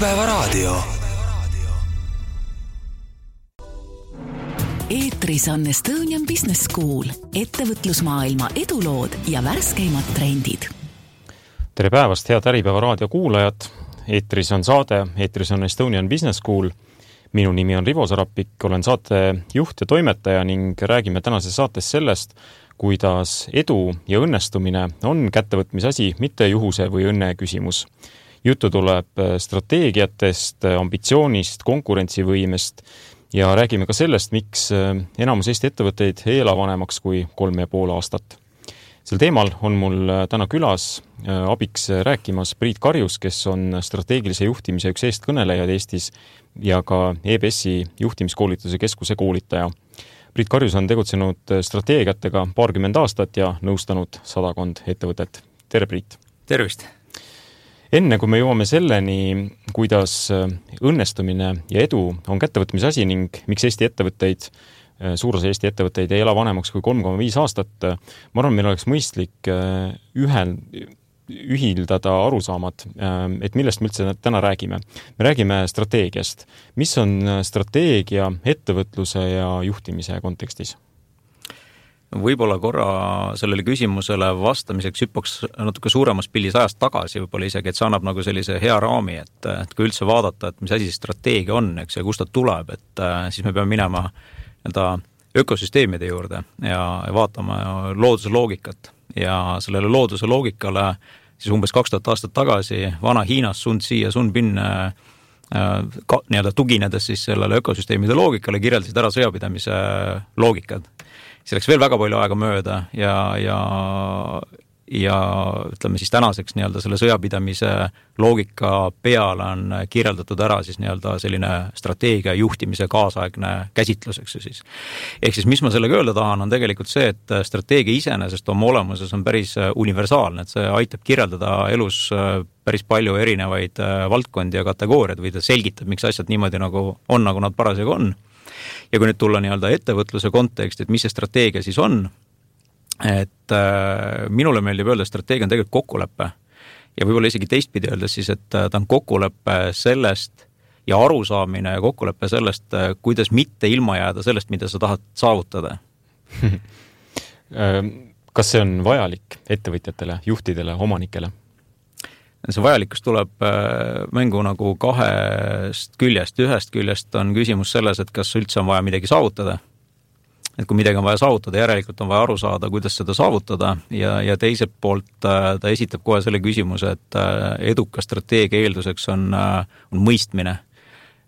Äripäevaraadio. eetris on Estonian Business School, ettevõtlusmaailma edulood ja värskeimad trendid. tere päevast, head Äripäeva raadio kuulajad. eetris on saade, eetris on Estonian Business School. minu nimi on Rivo Sarapik, olen saatejuht ja toimetaja ning räägime tänases saates sellest, kuidas edu ja õnnestumine on kättevõtmise asi, mitte juhuse või õnne küsimus juttu tuleb äh, strateegiatest, äh, ambitsioonist, konkurentsivõimest ja räägime ka sellest, miks äh, enamus Eesti ettevõtteid ei ela vanemaks kui kolm ja pool aastat. sel teemal on mul täna külas abiks rääkimas Priit Karjus, kes on strateegilise juhtimise üks eestkõnelejaid Eestis ja ka EBS-i juhtimiskoolituse keskuse koolitaja. Priit Karjus on tegutsenud strateegiatega paarkümmend aastat ja nõustanud sadakond ettevõtet. tere, Priit! tervist! Enne kui me jõuame selleni, kuidas äh, õnnestumine ja edu on kättevõtmise asi ning miks Eesti ettevõtteid, äh, suur osa Eesti ettevõtteid ei ela vanemaks kui kolm koma viis aastat, äh, ma arvan, meil oleks mõistlik ühel, ühildada arusaamad, et millest me üldse täna räägime. me räägime strateegiast. mis on strateegia ettevõtluse ja juhtimise kontekstis? Võib-olla korra sellele küsimusele vastamiseks hüppaks natuke suuremas pildis ajas tagasi võib-olla isegi, et see annab nagu sellise hea raami, et, et kui üldse vaadata, et mis asi see strateegia on, eks, ja kust ta tuleb, et siis me peame minema nii-öelda ökosüsteemide juurde ja, vaatama looduse loogikat. Ja sellele looduse loogikale siis umbes kaks tuhat aastat tagasi Vana-Hiinas Sun Tzu ja Sun Bin äh, ka nii-öelda tuginedes siis sellele ökosüsteemide loogikale kirjeldasid ära sõjapidamise loogikad siis läks veel väga palju aega mööda ja, ja, ja ütleme siis tänaseks nii-öelda selle sõjapidamise loogika peale on kirjeldatud ära siis nii-öelda selline strateegia juhtimise kaasaegne käsitlus, eks ju siis. ehk siis, mis ma sellega öelda tahan, on tegelikult see, et strateegia iseenesest oma olemuses on päris universaalne, et see aitab kirjeldada elus päris palju erinevaid valdkondi ja kategooriaid või ta selgitab, miks asjad niimoodi nagu on, nagu nad parasjagu on ja kui nüüd tulla nii-öelda ettevõtluse konteksti, et mis see strateegia siis on, et äh, minule meeldib öelda, strateegia on tegelikult kokkulepe. ja võib-olla isegi teistpidi öeldes siis, et äh, ta on kokkulepe sellest ja arusaamine ja kokkulepe sellest, äh, kuidas mitte ilma jääda sellest, mida sa tahad saavutada ähm, kas see on vajalik ettevõtjatele, juhtidele, omanikele? See vajalikkus tuleb äh, mängu nagu kahest küljest, ühest küljest on küsimus selles, et kas üldse on vaja midagi saavutada. et kui midagi on vaja saavutada, järelikult on vaja aru saada, kuidas seda saavutada ja, ja teiselt poolt äh, ta esitab kohe selle küsimuse, et äh, eduka strateegia eelduseks on, on mõistmine.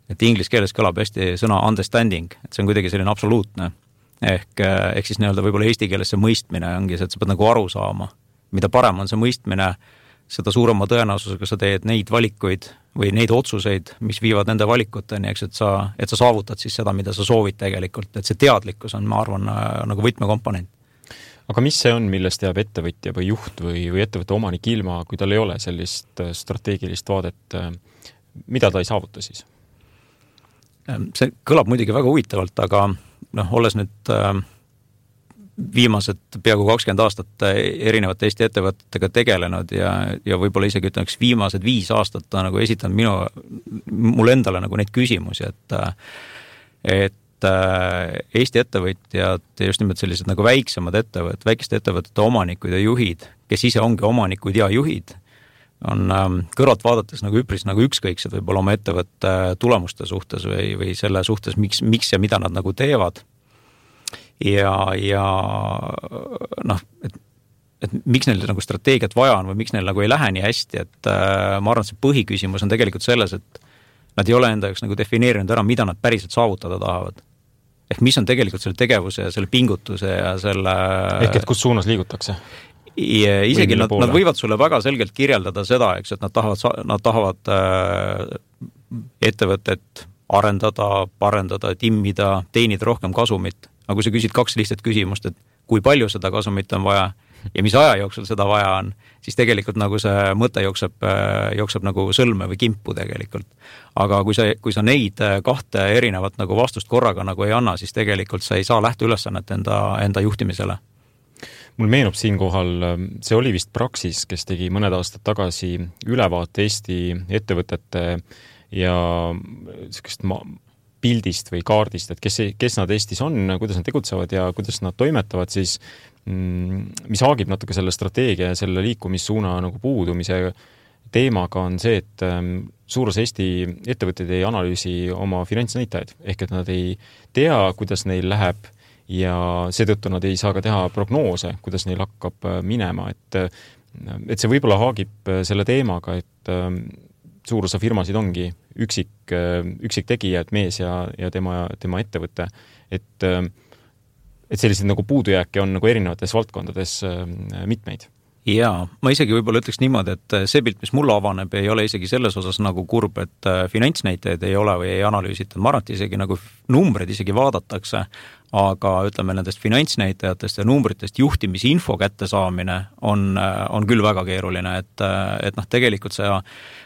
et inglise keeles kõlab hästi sõna understanding, et see on kuidagi selline absoluutne. ehk, ehk siis nii-öelda võib-olla eesti keeles see mõistmine ongi see, et sa pead nagu aru saama. mida parem on see mõistmine seda suurema tõenäosusega sa teed neid valikuid või neid otsuseid, mis viivad nende valikuteni, eks, et sa, et sa saavutad siis seda, mida sa soovid tegelikult, et see teadlikkus on, ma arvan, äh, nagu võtmekomponent. aga mis see on, millest jääb ettevõtja või juht või, või ettevõtte omanik ilma, kui tal ei ole sellist äh, strateegilist vaadet, äh, mida ta ei saavuta siis? see kõlab muidugi väga huvitavalt, aga noh, olles nüüd äh, viimased peaaegu kakskümmend aastat erinevate Eesti ettevõtetega tegelenud ja, ja võib-olla isegi ütleks viimased viis aastat ta nagu esitanud minu, mulle endale nagu neid küsimusi, et et Eesti ettevõtjad ja just nimelt sellised nagu väiksemad ettevõtted, väikeste ettevõtete omanikud ja juhid, kes ise ongi omanikud ja juhid, on ähm, kõrvalt vaadates nagu üpris nagu ükskõiksed võib-olla oma ettevõtte tulemuste suhtes või, või selle suhtes, miks, miks ja mida nad nagu teevad ja, ja noh, et et miks neil nagu strateegiat vaja on või miks neil nagu ei lähe nii hästi, et äh, ma arvan, et see põhiküsimus on tegelikult selles, et nad ei ole enda jaoks nagu defineerinud ära, mida nad päriselt saavutada tahavad. ehk mis on tegelikult selle tegevuse ja selle pingutuse ja selle ehk et kus suunas liigutakse? Isegi nad, nad võivad sulle väga selgelt kirjeldada seda, eks, et nad tahavad, nad tahavad äh, ettevõtet arendada, parendada, timmida, teenida rohkem kasumit aga kui sa küsid kaks lihtsat küsimust, et kui palju seda kasumit on vaja ja mis aja jooksul seda vaja on, siis tegelikult nagu see mõte jookseb, jookseb nagu sõlme või kimpu tegelikult. aga kui sa, kui sa neid kahte erinevat nagu vastust korraga nagu ei anna, siis tegelikult sa ei saa lähteülesannet enda, enda juhtimisele mul meenub siinkohal, see oli vist Praxis, kes tegi mõned aastad tagasi ülevaate Eesti ettevõtete ja niisugust ma-, pildist või kaardist, et kes, kes nad Eestis on, kuidas nad tegutsevad ja kuidas nad toimetavad, siis mm, mis haagib natuke selle strateegia ja selle liikumissuuna nagu puudumise teemaga, on see, et ähm, suur osa Eesti ettevõtteid ei analüüsi oma finantsnäitajaid, ehk et nad ei tea, kuidas neil läheb ja seetõttu nad ei saa ka teha prognoose, kuidas neil hakkab äh, minema, et et see võib-olla haagib äh, selle teemaga, et suur osa firmasid ongi üksik, üksiktegija, et mees ja, ja tema, tema ettevõte, et et selliseid nagu puudujääke on nagu erinevates valdkondades mitmeid. Jaa, ma isegi võib-olla ütleks niimoodi, et see pilt, mis mulle avaneb, ei ole isegi selles osas nagu kurb, et finantsnäitajaid ei ole või ei analüüsita, ma arvan, et isegi nagu numbreid isegi vaadatakse, aga ütleme, nendest finantsnäitajatest ja numbritest juhtimisinfo kättesaamine on, on küll väga keeruline, et, et noh, tegelikult sa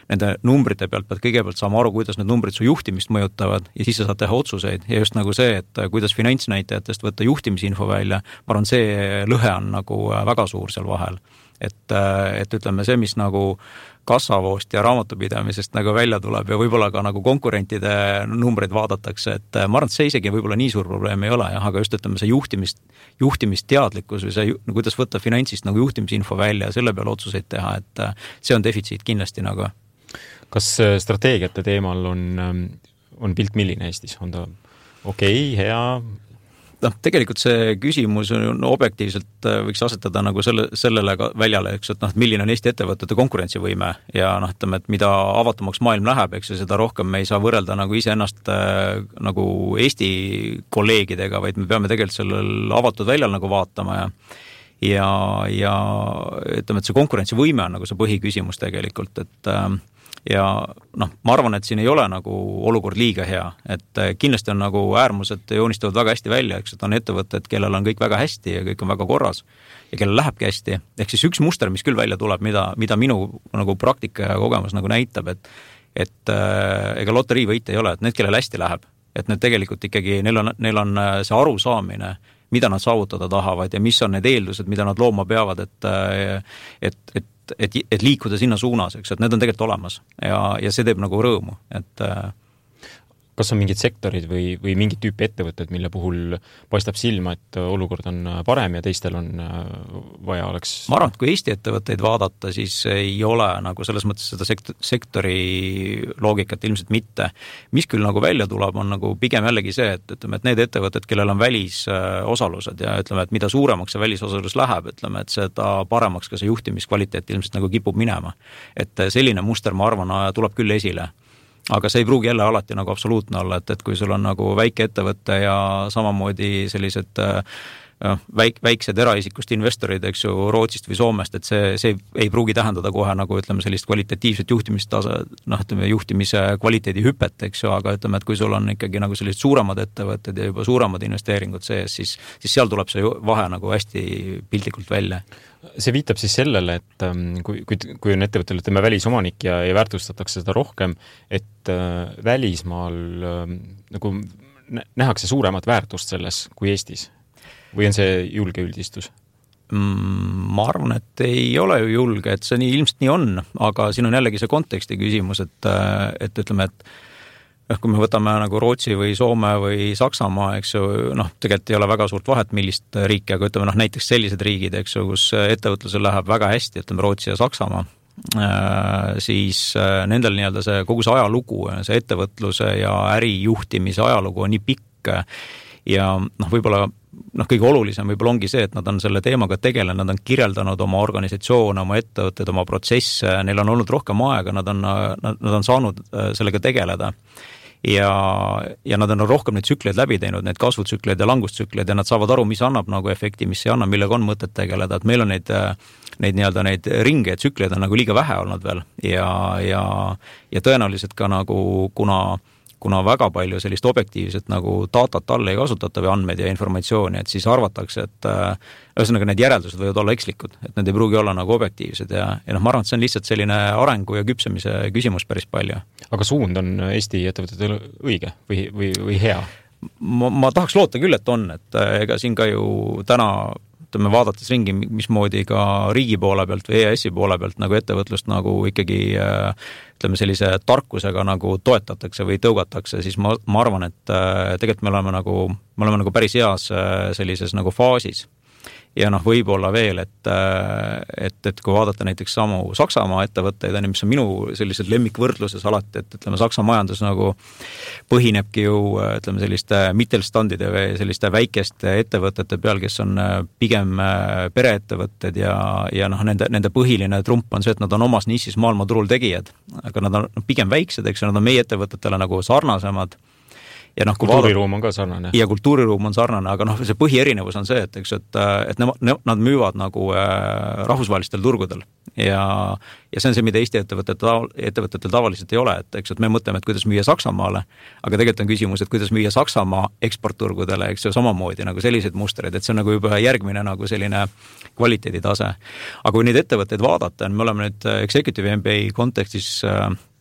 nende numbrite pealt pead kõigepealt saama aru, kuidas need numbrid su juhtimist mõjutavad ja siis sa saad teha otsuseid. Ja just nagu see, et kuidas finantsnäitajatest võtta juhtimisinfo välja, ma arvan, see lõhe on nagu väga suur seal vahel. Et, et ütleme, see, mis nagu kassavoost ja raamatupidamisest nagu välja tuleb ja võib-olla ka nagu konkurentide numbreid vaadatakse, et ma arvan, et see isegi võib-olla nii suur probleem ei ole jah, aga just ütleme, see juhtimist, juhtimisteadlikkus või see, kuidas võtta finantsist nagu juhtimisinfo välja ja selle peale otsuseid teha, et see on defitsiit kindlasti nagu. kas äh, strateegiate teemal on, ähm, on pilt milline Eestis, on ta okei okay,, hea, noh, tegelikult see küsimus on objektiivselt, äh, võiks asetada nagu selle, sellele ka väljale, eks, et noh, et milline on Eesti ettevõtete konkurentsivõime ja noh, ütleme, et mida avatumaks maailm läheb, eks ju, seda rohkem me ei saa võrrelda nagu iseennast äh, nagu Eesti kolleegidega, vaid me peame tegelikult sellel avatud väljal nagu vaatama ja ja, ja ütleme, et see konkurentsivõime on nagu see põhiküsimus tegelikult, et äh, ja noh, ma arvan, et siin ei ole nagu olukord liiga hea, et äh, kindlasti on nagu äärmused joonistuvad väga hästi välja, eks, et on ettevõtted, kellel on kõik väga hästi ja kõik on väga korras ja kellel lähebki hästi, ehk siis üks muster, mis küll välja tuleb, mida, mida minu nagu praktika ja kogemus nagu näitab, et et äh, ega loteriivõite ei ole, et need, kellel hästi läheb, et need tegelikult ikkagi, neil on, neil on äh, see arusaamine, mida nad saavutada tahavad ja mis on need eeldused, mida nad looma peavad, et et, et et, et, liikuda sinna suunas, eks, et need on tegelikult olemas. Ja, ja see teeb nagu rõõmu, et äh, kas on mingid sektorid või, või mingit tüüpi ettevõtted, mille puhul paistab silma, et olukord on parem ja teistel on äh, vaja oleks? ma arvan, et kui Eesti ettevõtteid vaadata, siis ei ole nagu selles mõttes seda sekt-, sektori loogikat ilmselt mitte. mis küll nagu välja tuleb, on nagu pigem jällegi see, et ütleme, et need ettevõtted, kellel on välisosalused ja ütleme, et mida suuremaks see välisosalus läheb, ütleme, et seda paremaks ka see juhtimiskvaliteet ilmselt nagu kipub minema. et selline muster, ma arvan, tuleb küll esile aga see ei pruugi jälle alati nagu absoluutne olla, et, et kui sul on nagu väike ettevõte ja samamoodi sellised äh, noh, väik-, väiksed eraisikust investorid, eks ju, Rootsist või Soomest, et see, see ei pruugi tähendada kohe nagu ütleme, sellist kvalitatiivset juhtimistase, noh, ütleme juhtimise kvaliteedi hüpet, eks ju, aga ütleme, et kui sul on ikkagi nagu sellised suuremad ettevõtted ja juba suuremad investeeringud sees, siis, siis seal tuleb see vahe nagu hästi piltlikult välja. See viitab siis sellele, et ähm, kui, kui, kui on ettevõttel, ütleme, välisomanik ja, ja väärtustatakse seda rohkem, et äh, välismaal äh, nagu nähakse suuremat väärtust selles kui Eestis või on see julge üldistus? Mm, ma arvan, et ei ole ju julge, et see nii ilmselt nii on, aga siin on jällegi see konteksti küsimus, et, et ütleme, et noh, kui me võtame nagu Rootsi või Soome või Saksamaa, eks ju, noh, tegelikult ei ole väga suurt vahet, millist riiki, aga ütleme noh, näiteks sellised riigid, eks ju, kus ettevõtlusel läheb väga hästi, ütleme Rootsi ja Saksamaa, äh, siis äh, nendel nii-öelda see kogu see ajalugu, see ettevõtluse ja ärijuhtimise ajalugu on nii pikk ja noh, võib-olla noh, kõige olulisem võib-olla ongi see, et nad on selle teemaga tegelenud, nad on kirjeldanud oma organisatsioone, oma ettevõtteid, oma protsesse, neil on olnud rohkem aega, nad on, nad, nad on saanud äh, sellega tegeleda. ja, ja nad on rohkem neid tsükleid läbi teinud, neid kasvutsükleid ja langustsükleid ja nad saavad aru, mis annab nagu efekti, mis ei anna, millega on mõtet tegeleda, et meil on neid neid nii-öelda neid ringe ja tsükleid on nagu liiga vähe olnud veel ja, ja, ja tõenäoliselt ka nagu kuna äh, kuna väga palju sellist objektiivset nagu datat all ei kasutata või andmeid ja informatsiooni, et siis arvatakse, et äh, ühesõnaga, need järeldused võivad olla ekslikud, et need ei pruugi olla nagu objektiivsed ja, ja noh, ma arvan, et see on lihtsalt selline arengu ja küpsemise küsimus päris palju. aga suund on Eesti ettevõtetel õige või, või, või hea? ma, ma tahaks loota küll, et on, et äh, ega siin ka ju täna ütleme, vaadates ringi, mismoodi ka riigi poole pealt või EAS-i poole pealt nagu ettevõtlust nagu ikkagi ütleme, sellise tarkusega nagu toetatakse või tõugatakse, siis ma, ma arvan, et tegelikult me oleme nagu, me oleme nagu päris heas sellises nagu faasis ja noh, võib-olla veel, et, et, et kui vaadata näiteks samu Saksamaa ettevõtteid, on ju, mis on minu sellised lemmikvõrdluses alati, et ütleme, Saksa majandus nagu põhinebki ju ütleme, selliste mittelstandide või selliste väikeste ettevõtete peal, kes on pigem pereettevõtted ja, ja noh, nende, nende põhiline trump on see, et nad on omas nišis maailmaturul tegijad. aga nad on pigem väiksed, eks ju, nad on meie ettevõtetele nagu sarnasemad ja noh, kultuuriruum on ka sarnane. ja kultuuriruum on sarnane, aga noh, see põhierinevus on see, et eks, et, et nemad, nad müüvad nagu äh, rahvusvahelistel turgudel ja, ja see on see, mida Eesti ettevõtetel, ettevõtetel tavaliselt ei ole, et eks, et me mõtleme, et kuidas müüa Saksamaale, aga tegelikult on küsimus, et kuidas müüa Saksamaa eksportturgudele, eks ju, samamoodi nagu selliseid mustreid, et see on nagu juba järgmine nagu selline kvaliteeditase. aga kui neid ettevõtteid vaadata, me oleme nüüd Executive MBA kontekstis äh, Äh,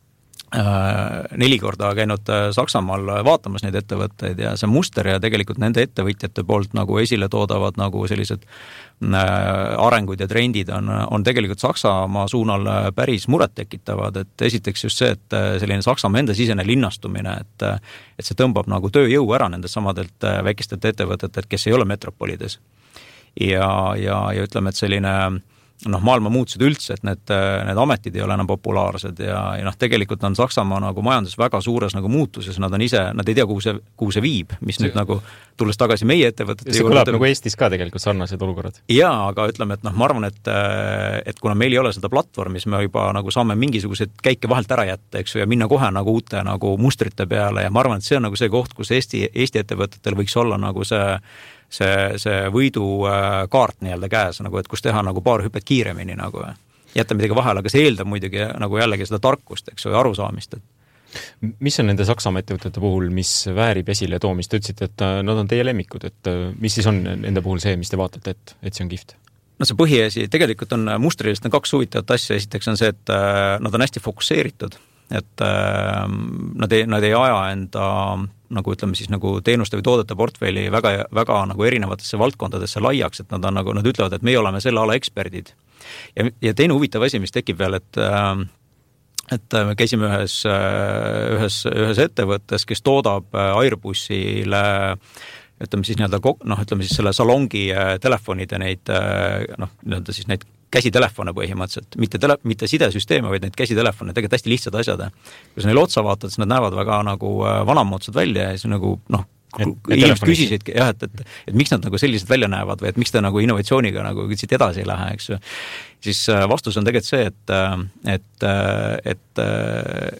neli korda käinud äh, Saksamaal vaatamas neid ettevõtteid ja see muster ja tegelikult nende ettevõtjate poolt nagu esile toodavad nagu sellised äh, arengud ja trendid on, on tegelikult Saksamaa suunal päris murettekitavad, et esiteks just see, et selline Saksamaa enda sisene linnastumine, et et see tõmbab nagu tööjõu ära nendest samadelt väikestelt ettevõtetelt, kes ei ole metropolides. ja, ja, ja ütleme, et selline äh, noh, maailma muutused üldse, et need, need ametid ei ole enam populaarsed ja, ja noh, tegelikult on Saksamaa nagu majandus väga suures nagu muutuses, nad on ise, nad ei tea, kuhu see, kuhu see viib, mis see, nüüd nagu tulles tagasi meie ettevõtete see kõlab nagu Eestis ka tegelikult sarnased olukorrad. jaa, aga ütleme, et noh, ma arvan, et et kuna meil ei ole seda platvormi, siis me juba nagu saame mingisuguseid käike vahelt ära jätta, eks ju, ja minna kohe nagu uute nagu mustrite peale ja ma arvan, et see on nagu see koht, kus Eesti, Eesti ettevõtetel võiks olla nagu see see, see võidukaart nii-öelda käes nagu, et kus teha nagu paar hüpet kiiremini nagu jätta midagi vahele, aga see eeldab muidugi nagu jällegi seda tarkust, eks ju, ja arusaamist, et mis on nende Saksamaa ettevõtete puhul, mis väärib esiletoomist, te ütlesite, et äh, nad on teie lemmikud, et äh, mis siis on nende puhul see, mis te vaatate, et, et see on kihvt? no see põhiasi, tegelikult on mustrilist on kaks huvitavat asja, esiteks on see, et äh, nad on hästi fokusseeritud et äh, nad ei, nad ei aja enda nagu ütleme siis nagu teenuste või toodete portfelli väga, väga nagu erinevatesse valdkondadesse laiaks, et nad on nagu, nad ütlevad, et meie oleme selle ala eksperdid. ja, ja teine huvitav asi, mis tekib veel, et äh, et me käisime ühes, ühes, ühes ettevõttes, kes toodab Airbusile ütleme siis nii-öelda noh, ütleme siis selle salongi telefonide neid noh, nii-öelda siis neid käsitelefone põhimõtteliselt, mitte tele, mitte sidesüsteeme, vaid neid käsitelefone, tegelikult hästi lihtsad asjad. kui sa neile otsa vaatad, siis nad näevad väga nagu äh, vanamoodsad välja ja siis nagu noh, inimesed küsisidki jah, et, et, et miks nad nagu sellised välja näevad või et miks te nagu innovatsiooniga nagu siit edasi ei lähe, eks ju. siis äh, vastus on tegelikult see, et, äh, et, et,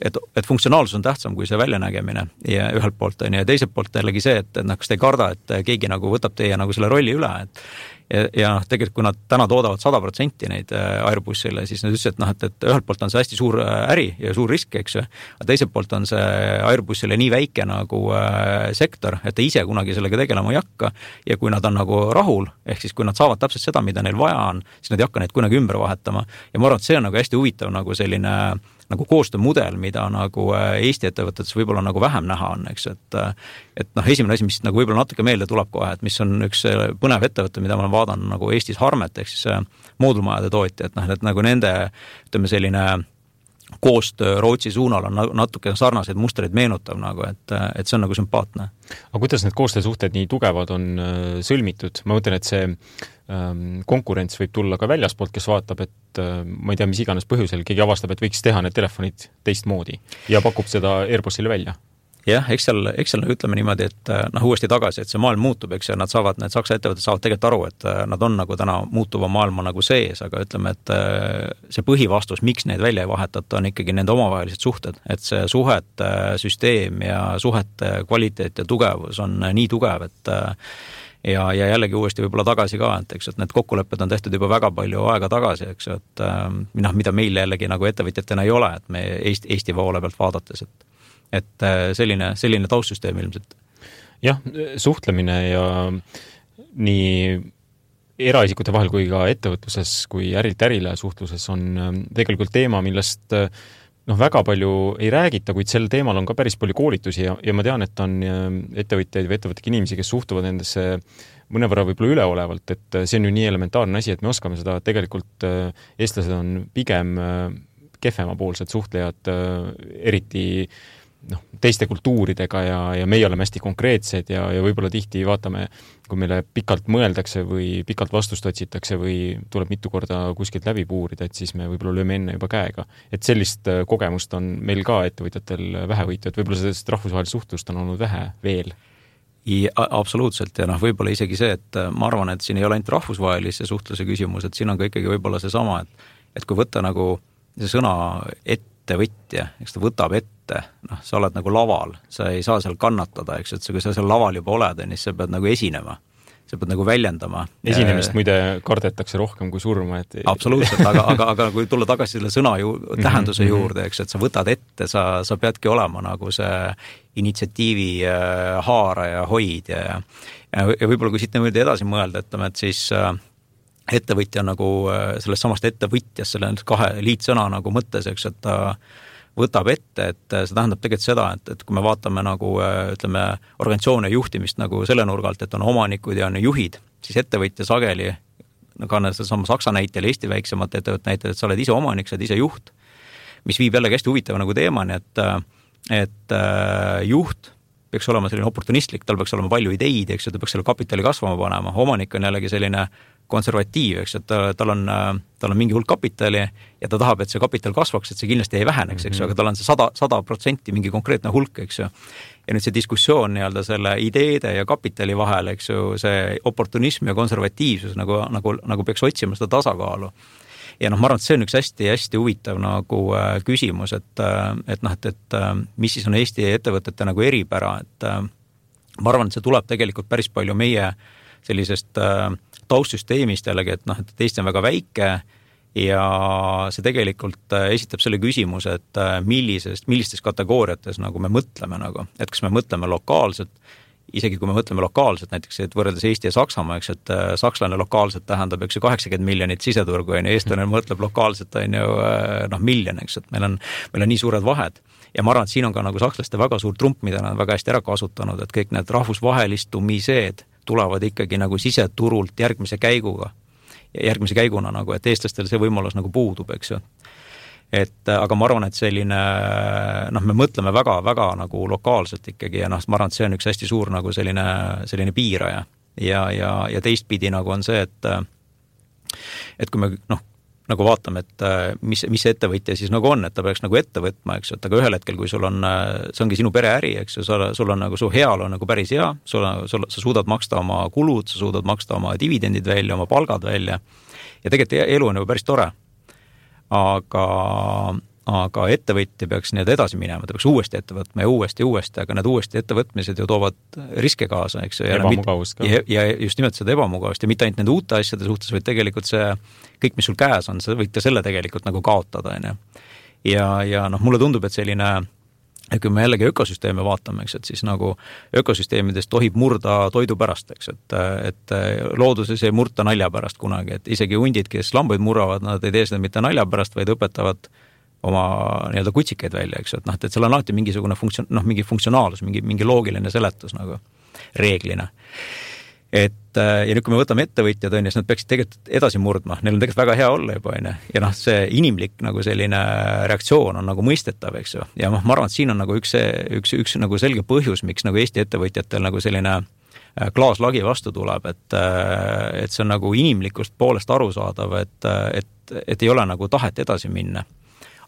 et, et funktsionaalsus on tähtsam kui see väljanägemine ja ühelt poolt on ju, ja teiselt poolt jällegi see, et, et noh, kas te ei karda, et keegi nagu võtab teie nagu selle rolli üle, et ja, ja noh, tegelikult kui nad täna toodavad sada protsenti neid äh, Airbusile, siis nad ütlesid, et noh, et, et ühelt poolt on see hästi suur äh, äri ja suur risk, eks ju, aga teiselt poolt on see Airbusile nii väike nagu äh, sektor, et ta ise kunagi sellega tegelema ei hakka. Ja kui nad on nagu rahul, ehk siis kui nad saavad täpselt seda, mida neil vaja on, siis nad ei hakka neid kunagi ümber vahetama. Ja ma arvan, et see on nagu hästi huvitav nagu selline äh, nagu koostöömudel, mida nagu äh, Eesti ettevõtetes võib-olla nagu vähem näha on, eks, et äh, et noh, esimene asi, mis nagu võib-olla natuke meelde tuleb kohe, et mis on üks äh, põnev ettevõte, mida ma olen vaadanud nagu Eestis Harmet ehk siis moodulmajade tootja, et noh, et nagu nende ütleme, selline koostöö Rootsi suunal on natuke sarnaseid mustreid meenutav nagu, et, et see on nagu sümpaatne. aga kuidas need koostöösuhted nii tugevad on sõlmitud, ma mõtlen, et see Ähm, konkurents võib tulla ka väljaspoolt, kes vaatab, et äh, ma ei tea, mis iganes põhjusel keegi avastab, et võiks teha need telefonid teistmoodi ja pakub seda Airbusile välja jah, eks seal, eks seal ütleme niimoodi, et äh, noh, uuesti tagasi, et see maailm muutub, eks ju, nad saavad, need Saksa ettevõtted saavad tegelikult aru, et äh, nad on nagu täna muutuva maailma nagu sees, aga ütleme, et see põhivastus, miks neid välja ei vahetata, on ikkagi nende omavahelised suhted, et see suhete süsteem ja suhete kvaliteet ja tugevus on nii tugev, et ja, ja jällegi uuesti võib-olla tagasi ka, et eks, et need kokkulepped on tehtud juba väga palju aega tagasi, eks ju, et noh, mida meil jällegi nagu ettevõtjatena ei ole, et me Eesti, Eesti poole pealt vaadates, et et äh, selline, selline taustsüsteem ilmselt. jah, suhtlemine ja nii eraisikute vahel kui ka ettevõtluses kui ärilt ärile suhtluses on ähm, tegelikult teema, millest äh, noh, väga palju ei räägita, kuid sel teemal on ka päris palju koolitusi ja, ja ma tean, et on ettevõtjaid või ettevõtlikke inimesi, kes suhtuvad nendesse mõnevõrra võib-olla üleolevalt, et see on ju nii elementaarne asi, et me oskame seda, tegelikult eestlased on pigem kehvemapoolsed suhtlejad, eriti noh, teiste kultuuridega ja, ja meie oleme hästi konkreetsed ja, ja võib-olla tihti vaatame, kui meile pikalt mõeldakse või pikalt vastust otsitakse või tuleb mitu korda kuskilt läbi puurida, et siis me võib-olla lööme enne juba käega. et sellist äh, kogemust on meil ka ettevõtjatel vähevõitu, et võib-olla sellest rahvusvahelist suhtlust on olnud vähe veel ja absoluutselt ja noh, võib-olla isegi see, et äh, ma arvan, et siin ei ole ainult rahvusvahelise suhtluse küsimus, et siin on ka ikkagi võib-olla seesama, et et kui võtta nagu see sõna ettevõtja, eks ta võtab ette ette, noh, sa oled nagu laval, sa ei saa seal kannatada, eks, et kui sa seal laval juba oled, on ju, siis sa pead nagu esinema sa pead nagu väljendama. esinemist muide kardetakse rohkem kui surma, et absoluutselt, aga, aga, aga kui tulla tagasi selle sõna ju tähenduse mm -hmm. juurde, eks, et sa võtad ette, sa, sa peadki olema nagu see initsiatiivi äh, haaraja, hoidja ja ja, ja võib-olla kui siit niimoodi edasi mõelda, ütleme, et siis äh, ettevõtja nagu äh, sellest samast ettevõtjast, selle kahe liitsõna nagu mõttes, eks, et ta äh, võtab ette, et see tähendab tegelikult seda, et, et kui me vaatame nagu ütleme, organisatsiooni juhtimist nagu selle nurga alt, et on omanikud ja on juhid, siis ettevõtja sageli, ka sedasama Saksa näitel, Eesti väiksemate ettevõtete näitel, et sa oled ise omanik, sa oled ise juht, mis viib jällegi hästi huvitava nagu teemani, et, et äh, juht peaks olema selline oportunistlik, tal peaks olema palju ideid, eks ju, ta peaks selle kapitali kasvama panema, omanik on jällegi selline konservatiiv, eks, et tal on, tal on mingi hulk kapitali ja ta tahab, et see kapital kasvaks, et see kindlasti ei väheneks, eks ju, aga tal on see sada, sada protsenti mingi konkreetne hulk, eks ju. ja nüüd see diskussioon nii-öelda selle ideede ja kapitali vahel, eks ju, see oportunism ja konservatiivsus nagu, nagu, nagu peaks otsima seda tasakaalu. ja noh, ma arvan, et see on üks hästi-hästi huvitav nagu äh, küsimus, et, äh, et noh, et, et äh, mis siis on Eesti ettevõtete nagu eripära, et äh, ma arvan, et see tuleb tegelikult päris palju meie sellisest äh, taustsüsteemist jällegi, et noh, et Eesti on väga väike ja see tegelikult äh, esitab selle küsimuse, et äh, millisest, millistes kategooriates nagu me mõtleme nagu, et kas me mõtleme lokaalselt, isegi kui me mõtleme lokaalselt, näiteks et võrreldes Eesti ja Saksamaa, eks, et äh, sakslane lokaalselt tähendab, eks ju, kaheksakümmend miljonit siseturgu, on ju, eestlane mõtleb lokaalselt, on ju, noh, miljon, eks, et meil on, meil on nii suured vahed. ja ma arvan, et siin on ka nagu sakslaste väga suur trump, mida nad väga hästi ära kasutanud, et kõik need rahvusvahelistumised tulevad ikkagi nagu siseturult järgmise käiguga, järgmise käiguna nagu, et eestlastel see võimalus nagu puudub, eks ju. et aga ma arvan, et selline noh, me mõtleme väga-väga nagu lokaalselt ikkagi ja noh, ma arvan, et see on üks hästi suur nagu selline, selline piiraja. ja, ja, ja teistpidi nagu on see, et et kui me noh, nagu vaatame, et äh, mis, mis see ettevõtja siis nagu on, et ta peaks nagu ette võtma, eks ju, et aga ühel hetkel, kui sul on, äh, see ongi sinu pereäri, eks ju, sa, sul on nagu, su heaolu on nagu päris hea, sul on, sul, sa suudad maksta oma kulud, sa suudad maksta oma dividendid välja, oma palgad välja ja tegelikult e-, elu on ju päris tore. aga aga ettevõtja peaks nii-öelda edasi minema, ta peaks uuesti ette võtma ja uuesti ja uuesti, aga need uuesti ettevõtmised ju toovad riske kaasa, eks ju. ebamugavust ka. ja just nimelt seda ebamugavust ja mitte ainult nende uute asjade suhtes, vaid tegelikult see kõik, mis sul käes on, sa võid ka selle tegelikult nagu kaotada, on ju. ja, ja noh, mulle tundub, et selline ja kui me jällegi ökosüsteeme vaatame, eks, et siis nagu ökosüsteemidest tohib murda toidu pärast, eks, et, et looduses ei murta nalja pärast kunagi, et isegi hundid, kes lambaid murravad, nad ei tee seda mitte nalja pärast, vaid õpetavad oma nii-öelda kutsikeid välja, eks ju, et noh, et seal on alati mingisugune funktsioon, noh, mingi funktsionaalsus, mingi, mingi loogiline seletus nagu reeglina. et ja nüüd, kui me võtame ettevõtjad, on ju, siis nad peaksid tegelikult edasi murdma, neil on tegelikult väga hea olla juba, on ju, ja noh, see inimlik nagu selline reaktsioon on nagu mõistetav, eks ju, ja noh, ma arvan, et siin on nagu üks, üks, üks nagu selge põhjus, miks nagu Eesti ettevõtjatel nagu selline äh, klaaslagi vastu tuleb, et, äh, et see on nagu inimlikust poolest arusaadav, et, et, et ei ole nagu tahet edasi minna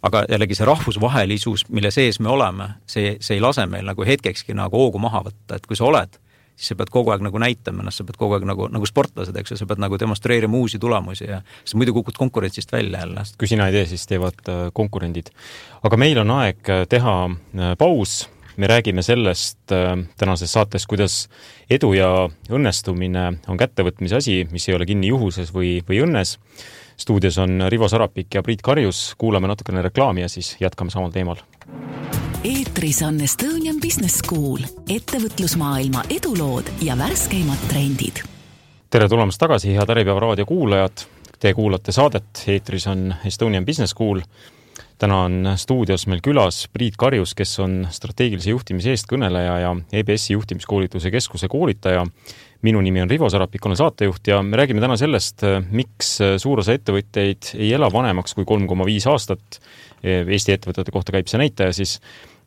aga jällegi see rahvusvahelisus, mille sees me oleme, see, see ei lase meil nagu hetkekski nagu hoogu maha võtta, et kui sa oled, siis sa pead kogu aeg nagu näitama ennast, sa pead kogu aeg nagu, nagu sportlased, eks ju, sa pead nagu demonstreerima uusi tulemusi ja sa muidu kukud konkurentsist välja jälle. kui sina ei tee, siis teevad äh, konkurendid. aga meil on aeg äh, teha äh, paus, me räägime sellest tänases saates, kuidas edu ja õnnestumine on kättevõtmise asi, mis ei ole kinni juhuses või, või õnnes stuudios on Rivo Sarapik ja Priit Karjus, kuulame natukene reklaami ja siis jätkame samal teemal. eetris on Estonian Business School, ettevõtlusmaailma edulood ja värskeimad trendid. tere tulemast tagasi, head Äripäeva raadio kuulajad. Te kuulate saadet, eetris on Estonian Business School. täna on stuudios meil külas Priit Karjus, kes on strateegilise juhtimise eestkõneleja ja EBS-i juhtimiskoolituse keskuse koolitaja. Minu nimi on Rivo Sarapik, olen saatejuht ja me räägime täna sellest, miks suur osa ettevõtjaid ei ela vanemaks kui kolm koma viis aastat. Eesti ettevõtete kohta käib see näitaja siis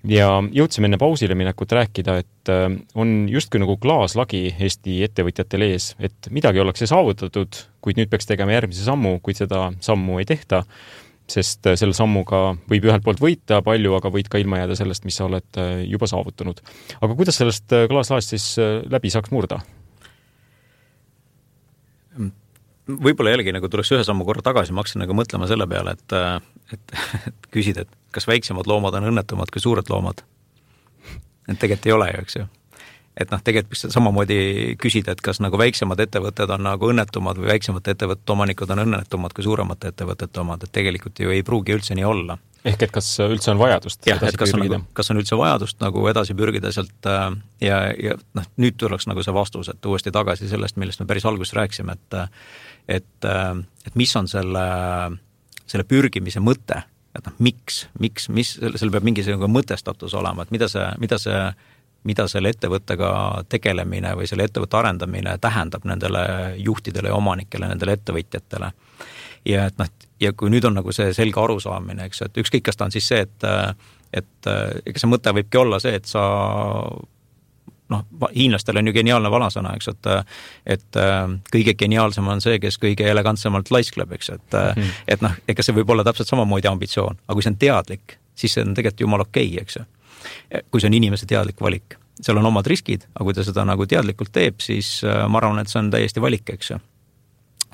ja jõudsime enne pausile minekut rääkida, et on justkui nagu klaaslagi Eesti ettevõtjatel ees, et midagi ollakse saavutatud, kuid nüüd peaks tegema järgmise sammu, kuid seda sammu ei tehta sest äh, selle sammuga võib ühelt poolt võita palju, aga võid ka ilma jääda sellest, mis sa oled äh, juba saavutanud. aga kuidas sellest äh, klaaslaest siis läbi saaks murda? Võib-olla jällegi nagu tuleks ühe sammu korra tagasi, ma hakkasin nagu mõtlema selle peale, et, et, et küsida, et kas väiksemad loomad on õnnetumad kui suured loomad. et tegelikult ei ole ju, eks ju et noh, tegelikult samamoodi küsida, et kas nagu väiksemad ettevõtted on nagu õnnetumad või väiksemate ettevõtete omanikud on õnnetumad kui suuremate ettevõtete omad, et tegelikult ju ei pruugi üldse nii olla. ehk et kas üldse on vajadust jah, et kas on, nagu, kas on üldse vajadust nagu edasi pürgida sealt äh, ja, ja noh, nüüd tuleks nagu see vastus, et uuesti tagasi sellest, millest me päris alguses rääkisime, et et, äh, et mis on selle, selle pürgimise mõte, et noh, miks, miks, mis, seal peab mingisugune mõtestatus olema, et mida see, mida see mida selle ettevõttega tegelemine või selle ettevõtte arendamine tähendab nendele juhtidele ja omanikele, nendele ettevõtjatele. ja et noh, ja kui nüüd on nagu see selge arusaamine, eks et ükskõik, kas ta on siis see, et et ega see mõte võibki olla see, et sa noh, hiinlastel on ju geniaalne vanasõna, eks, et et kõige geniaalsem on see, kes kõige elegantsemalt laiskleb, eks, et mm -hmm. et noh, ega see võib olla täpselt samamoodi ambitsioon, aga kui see on teadlik, siis see on tegelikult jumala okei okay,, eks ju kui see on inimese teadlik valik. seal on omad riskid, aga kui ta seda nagu teadlikult teeb, siis äh, ma arvan, et see on täiesti valik, eks ju.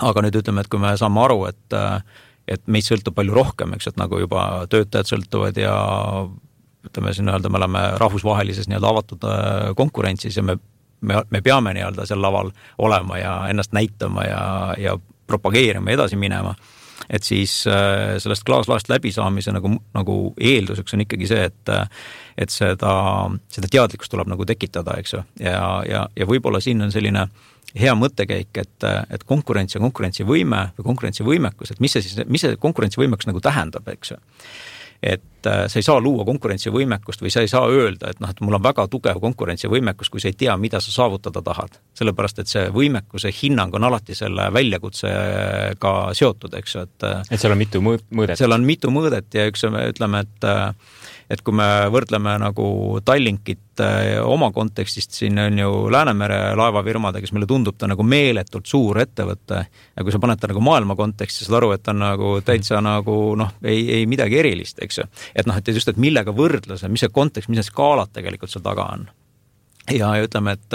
aga nüüd ütleme, et kui me saame aru, et äh, et meist sõltub palju rohkem, eks, et nagu juba töötajad sõltuvad ja ütleme siin nii-öelda me oleme rahvusvahelises nii-öelda avatud äh, konkurentsis ja me, me, me peame nii-öelda seal laval olema ja ennast näitama ja, ja propageerima ja edasi minema. Et siis äh, sellest klaaslaest läbisaamise nagu, nagu eelduseks on ikkagi see, et et seda, seda teadlikkust tuleb nagu tekitada, eks ju, ja, ja, ja võib-olla siin on selline hea mõttekäik, et, et konkurents ja konkurentsivõime või konkurentsivõimekus, et mis see siis, mis see konkurentsivõimekus nagu tähendab, eks ju. Et sa ei saa luua konkurentsivõimekust või sa ei saa öelda, et noh, et mul on väga tugev konkurentsivõimekus, kui sa ei tea, mida sa saavutada tahad. sellepärast, et see võimekuse hinnang on alati selle väljakutsega seotud, eks ju, et äh, et seal on mitu mõõdet? seal on mitu mõõdet ja üks, ütleme, et äh, et kui me võrdleme nagu Tallinkit oma kontekstist, siin on ju Läänemere laevafirmad, kes meile tundub ta nagu meeletult suur ettevõte. ja kui sa paned ta nagu maailma konteksti, saad aru, et ta on nagu täitsa nagu noh, ei, ei midagi erilist, eks ju. Et noh, et just, et millega võrdluse, mis see kontekst, mis need skaalad tegelikult seal taga on. Ja, ja ütleme, et,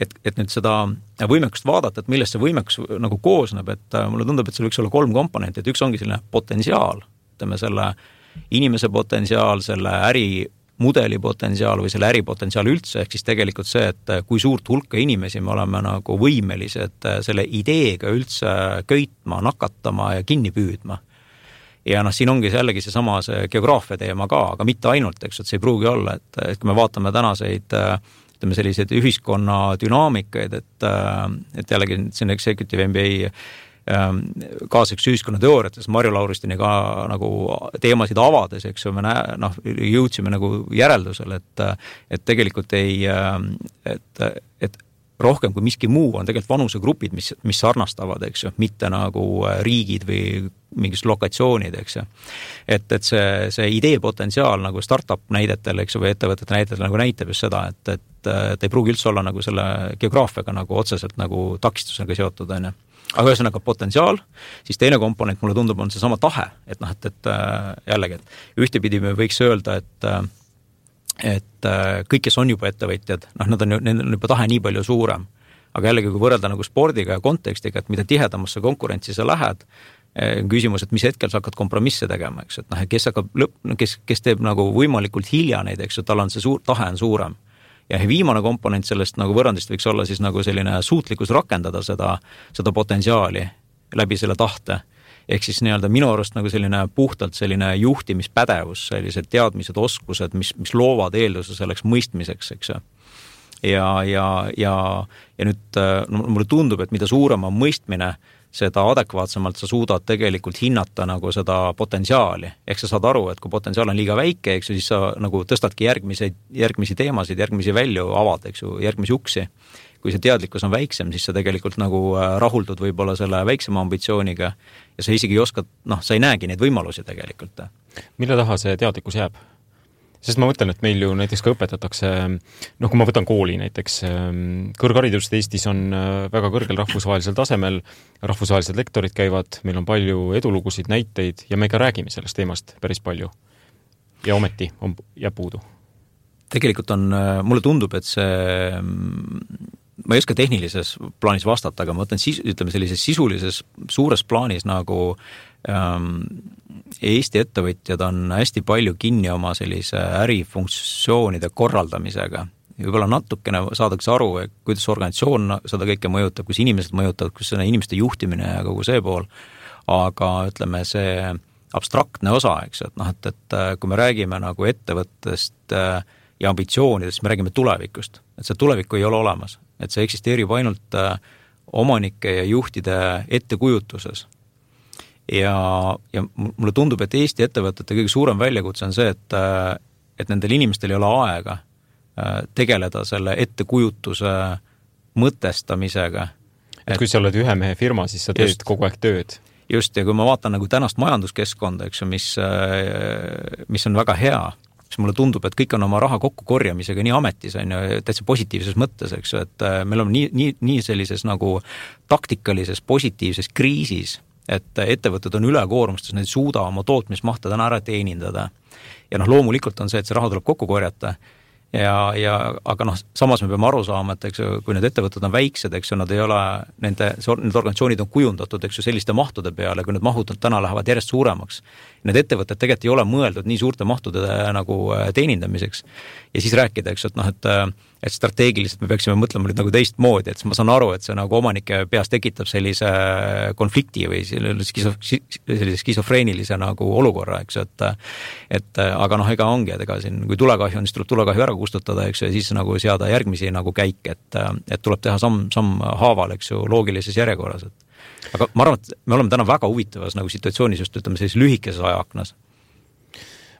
et, et nüüd seda võimekust vaadata, et millest see võimekus nagu koosneb, et mulle tundub, et seal võiks olla kolm komponenti, et üks ongi selline potentsiaal, ütleme selle äh, inimese potentsiaal, selle ärimudeli potentsiaal või selle äripotentsiaal üldse, ehk siis tegelikult see, et kui suurt hulka inimesi me oleme nagu võimelised selle ideega üldse köitma, nakatama ja kinni püüdma ja noh, siin ongi jällegi seesama see geograafia teema ka, aga mitte ainult, eks, et see ei pruugi olla, et, et kui me vaatame tänaseid ütleme, selliseid ühiskonna dünaamikaid, et, et jällegi siin Executive MBA Ähm, kaasaks ühiskonnateooriates Marju Lauristini ka nagu teemasid avades, eks ju, me näe-, noh, jõudsime nagu järeldusele, et et tegelikult ei, ähm, et, et rohkem kui miski muu on tegelikult vanusegrupid, mis, mis sarnastavad, eks ju, mitte nagu äh, riigid või mingisugused lokatsioonid, eks ju. et, et see, see idee potentsiaal nagu startup näidetel, eks ju, või ettevõtete näidetel nagu näitab just seda, et, et, et ei pruugi üldse olla nagu selle geograafiaga nagu otseselt nagu takistusega seotud, on ju aga ühesõnaga potentsiaal, siis teine komponent mulle tundub, on seesama tahe, et noh, et, et äh, jällegi, et ühtepidi me võiks öelda, et äh, et äh, kõik, kes on juba ettevõtjad, noh, nad on ju, neil on juba tahe nii palju suurem. aga jällegi, kui võrrelda nagu spordiga ja kontekstiga, et mida tihedamasse konkurentsi sa lähed, küsimus, et mis hetkel sa hakkad kompromisse tegema, eks, et noh, kes hakkab lõpp, kes, kes teeb nagu võimalikult hilja neid, eks ju, tal on see suur, tahe on suurem ja viimane komponent sellest nagu võrrandist võiks olla siis nagu selline suutlikkus rakendada seda, seda potentsiaali läbi selle tahte. Ehk siis nii-öelda minu arust nagu selline puhtalt selline juhtimispädevus, sellised teadmised, oskused, mis, mis loovad eelduse selleks mõistmiseks, eks ju ja, ja, ja, ja nüüd no mulle tundub, et mida suurem on mõistmine, seda adekvaatsemalt sa suudad tegelikult hinnata nagu seda potentsiaali. ehk sa saad aru, et kui potentsiaal on liiga väike, eks ju, siis sa nagu tõstadki järgmiseid, järgmisi teemasid, järgmisi välju avad, eks ju, järgmisi uksi. Kui see teadlikkus on väiksem, siis sa tegelikult nagu äh, rahuldud võib-olla selle väiksema ambitsiooniga ja sa isegi ei oska, noh, sa ei näegi neid võimalusi tegelikult. mille taha see teadlikkus jääb? sest ma mõtlen, et meil ju näiteks ka õpetatakse, noh, kui ma võtan kooli näiteks, ähm, kõrgharidust Eestis on äh, väga kõrgel rahvusvahelisel tasemel, rahvusvahelised lektorid käivad, meil on palju edulugusid, näiteid ja me ka räägime sellest teemast päris palju. ja ometi on, jääb puudu. tegelikult on, äh, mulle tundub, et see ma ei oska tehnilises plaanis vastata, aga ma mõtlen siis, ütleme sellises sisulises suures plaanis nagu ähm, Eesti ettevõtjad on hästi palju kinni oma sellise ärifunktsioonide korraldamisega. võib-olla natukene saadakse aru, kuidas organisatsioon seda kõike mõjutab, kuidas inimesed mõjutavad, kus inimeste juhtimine ja kogu see pool, aga ütleme, see abstraktne osa, eks ju, et noh, et, et kui me räägime nagu ettevõttest äh, ja ambitsioonidest, me räägime tulevikust, et seda tulevikku ei ole olemas, et see eksisteerib ainult äh, omanike ja juhtide ettekujutuses ja, ja mulle tundub, et Eesti ettevõtete kõige suurem väljakutse on see, et, et nendel inimestel ei ole aega äh, tegeleda selle ettekujutuse mõtestamisega. et kui sa oled ühe mehe firma, siis sa teed just, kogu aeg tööd. just, ja kui ma vaatan nagu tänast majanduskeskkonda, eks ju, mis, äh, mis on väga hea, siis mulle tundub, et kõik on oma raha kokkukorjamisega nii ametis, on ju, täitsa positiivses mõttes, eks ju, et äh, me oleme nii, nii, nii sellises nagu taktikalises positiivses kriisis et ettevõtted on ülekoormustes, nad ei suuda oma tootmismahte täna ära teenindada. ja noh, loomulikult on see, et see raha tuleb kokku korjata ja, ja aga noh, samas me peame aru saama, et eks ju, kui need ettevõtted on väiksed, eks ju, nad ei ole, nende, need organisatsioonid on kujundatud, eks ju, selliste mahtude peale, kui need mahud täna lähevad järjest suuremaks. Need ettevõtted tegelikult ei ole mõeldud nii suurte mahtude nagu äh, teenindamiseks. Ja siis rääkida, eks ju, et noh, et äh, et strateegiliselt me peaksime mõtlema nüüd nagu teistmoodi, et ma saan aru, et see nagu omanike peas tekitab sellise konflikti või skiso-, sellise skisofreenilise nagu olukorra, eks ju, et et aga noh, ega ongi, et ega siin, kui tulekahju on, siis tuleb tulekahju ära kustutada, eks ju, ja siis nagu seada järgmisi nagu käike, et et tuleb teha samm, samm haaval, eks ju, loogilises järjekorras, et. Aga ma arvan, et me oleme täna väga huvitavas nagu situatsioonis just ütleme, sellises lühikeses ajaaknas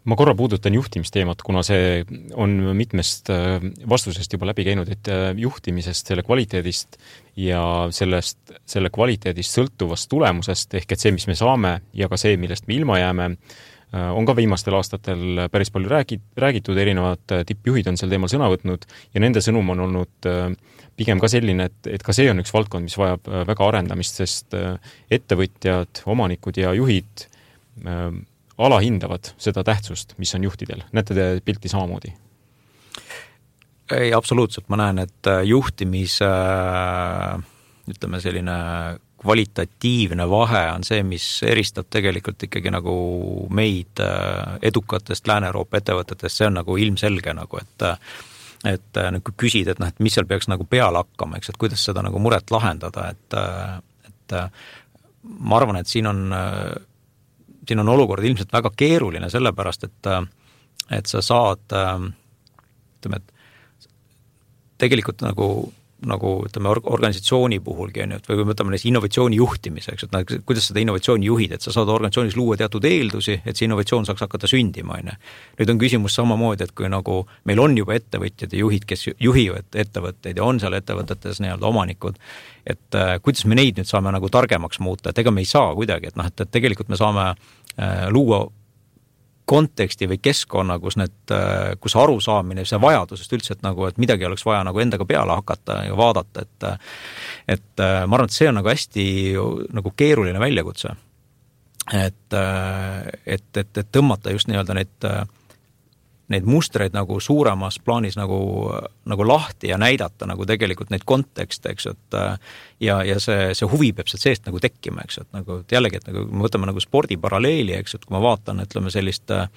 ma korra puudutan juhtimisteemat, kuna see on mitmest äh, vastusest juba läbi käinud, et äh, juhtimisest, selle kvaliteedist ja sellest, selle kvaliteedist sõltuvast tulemusest, ehk et see, mis me saame ja ka see, millest me ilma jääme, äh, on ka viimastel aastatel päris palju räägi-, räägitud, erinevad tippjuhid on sel teemal sõna võtnud ja nende sõnum on olnud pigem ka selline, et, et ka see on üks valdkond, mis vajab väga arendamist, sest ettevõtjad, omanikud ja juhid alahindavad seda tähtsust, mis on juhtidel, näete te pilti samamoodi? ei, absoluutselt, ma näen, et äh, juhtimise äh, ütleme, selline kvalitatiivne vahe on see, mis eristab tegelikult ikkagi nagu meid äh, edukatest Lääne-Euroopa ettevõtetest, see on nagu ilmselge nagu, et et kui küsida, et noh, et mis seal peaks nagu peale hakkama, eks, et kuidas seda nagu muret lahendada, et et ma arvan, et siin on siin on olukord ilmselt väga keeruline, sellepärast et, et sa saad ütleme, et tegelikult nagu nagu ütleme, organisatsiooni puhulgi on ju, et või võtame näiteks innovatsiooni juhtimise, eks, et noh, kuidas seda innovatsiooni juhid, et sa saad organisatsioonis luua teatud eeldusi, et see innovatsioon saaks hakata sündima, on ju. nüüd on küsimus samamoodi, et kui nagu meil on juba ettevõtjad ja juhid, kes juhivad ettevõtteid ja on seal ettevõtetes nii-öelda omanikud, et äh, kuidas me neid nüüd saame nagu targemaks muuta, et ega me ei saa kuidagi, et noh, et, et tegelikult me saame äh, luua konteksti või keskkonna, kus need, äh, kus arusaamine, see vajadusest üldse, et nagu, et midagi oleks vaja nagu endaga peale hakata ja vaadata, et et äh, ma arvan, et see on nagu hästi nagu keeruline väljakutse. et, äh, et, et, et tõmmata just nii-öelda neid neid mustreid nagu suuremas plaanis nagu, nagu lahti ja näidata nagu tegelikult neid kontekste, eks ju, et ja, ja see, see huvi peab sealt seest nagu tekkima, eks ju, et nagu et jällegi, et nagu me võtame nagu spordiparalleeli, eks ju, et kui ma vaatan, ütleme sellist äh,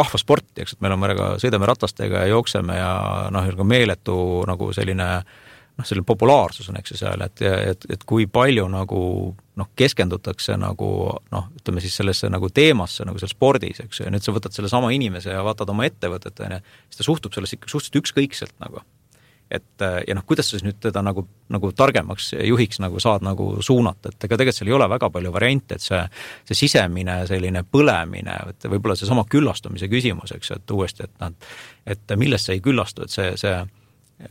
rahvasporti, eks, et meil on, me sõidame ratastega ja jookseme ja noh, meeletu nagu selline äh, noh, selline populaarsus on, eks ju, seal, et, et, et kui palju nagu noh, keskendutakse nagu noh, ütleme siis sellesse nagu teemasse nagu seal spordis, eks ju, ja nüüd sa võtad sellesama inimese ja vaatad oma ettevõtet, on ju, siis ta suhtub sellesse ikka suhteliselt ükskõikselt nagu. et ja noh, kuidas sa siis nüüd teda nagu, nagu targemaks juhiks nagu saad nagu suunata, et ega tegelikult seal ei ole väga palju variante, et see, see sisemine selline põlemine, et võib-olla seesama küllastumise küsimus, eks ju, et uuesti, et noh, et millest sa ei küllastu, et see, see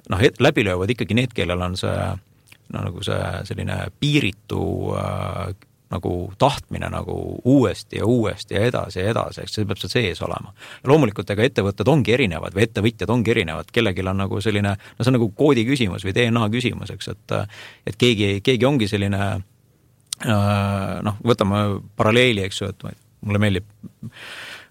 noh, läbi löövad ikkagi need, kellel on see no nagu see selline piiritu äh, nagu tahtmine nagu uuesti ja uuesti ja edasi ja edasi, eks see peab seal sees olema. loomulikult ega ettevõtted ongi erinevad või ettevõtjad ongi erinevad, kellelgi on nagu selline, no see on nagu koodi küsimus või DNA küsimus, eks, et et keegi, keegi ongi selline äh, noh, võtame paralleeli, eks ju, et mulle meeldib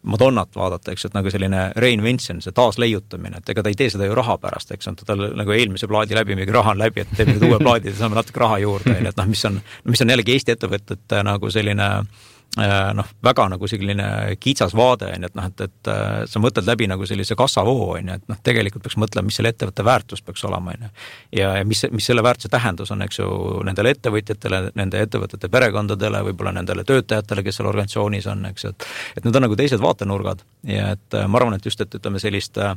Madonnat vaadata, eks, et nagu selline reinvention, see taasleiutamine, et ega ta ei tee seda ju raha pärast, eks, on ta tal nagu eelmise plaadi läbi, mingi raha on läbi, et teeme nüüd uue plaadi, saame natuke raha juurde, on ju, et noh, mis on, mis on jällegi Eesti ettevõtete nagu selline Äh, noh, väga nagu selline kitsas vaade on ju, et noh, et, et äh, sa mõtled läbi nagu sellise kassavoo on ju, et noh, tegelikult peaks mõtlema, mis selle ettevõtte väärtus peaks olema, on ju. ja, ja mis, mis selle väärtuse tähendus on, eks ju, nendele ettevõtjatele, nende ettevõtete perekondadele, võib-olla nendele töötajatele, kes seal organisatsioonis on, eks ju, et et need on nagu teised vaatenurgad ja et äh, ma arvan, et just, et ütleme sellist äh,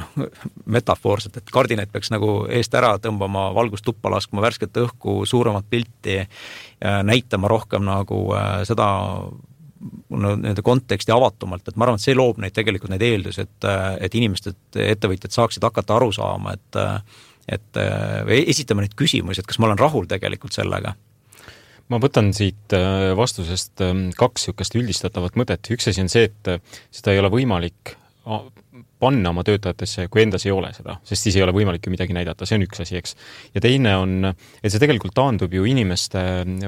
noh, metafoorselt, et kardinaid peaks nagu eest ära tõmbama, valgust tuppa laskma, värsket õhku, suuremat pilti, näitama rohkem nagu äh, seda no nende konteksti avatumalt, et ma arvan, et see loob neid tegelikult neid eeldusi, et, äh, et inimesed, ettevõtjad saaksid hakata aru saama, et et või esitama neid küsimusi, et kas ma olen rahul tegelikult sellega. Ma võtan siit vastusest ähm, kaks niisugust üldistatavat mõtet, üks asi on see, et seda ei ole võimalik panna oma töötajatesse, kui endas ei ole seda, sest siis ei ole võimalik ju midagi näidata, see on üks asi, eks. ja teine on, et see tegelikult taandub ju inimeste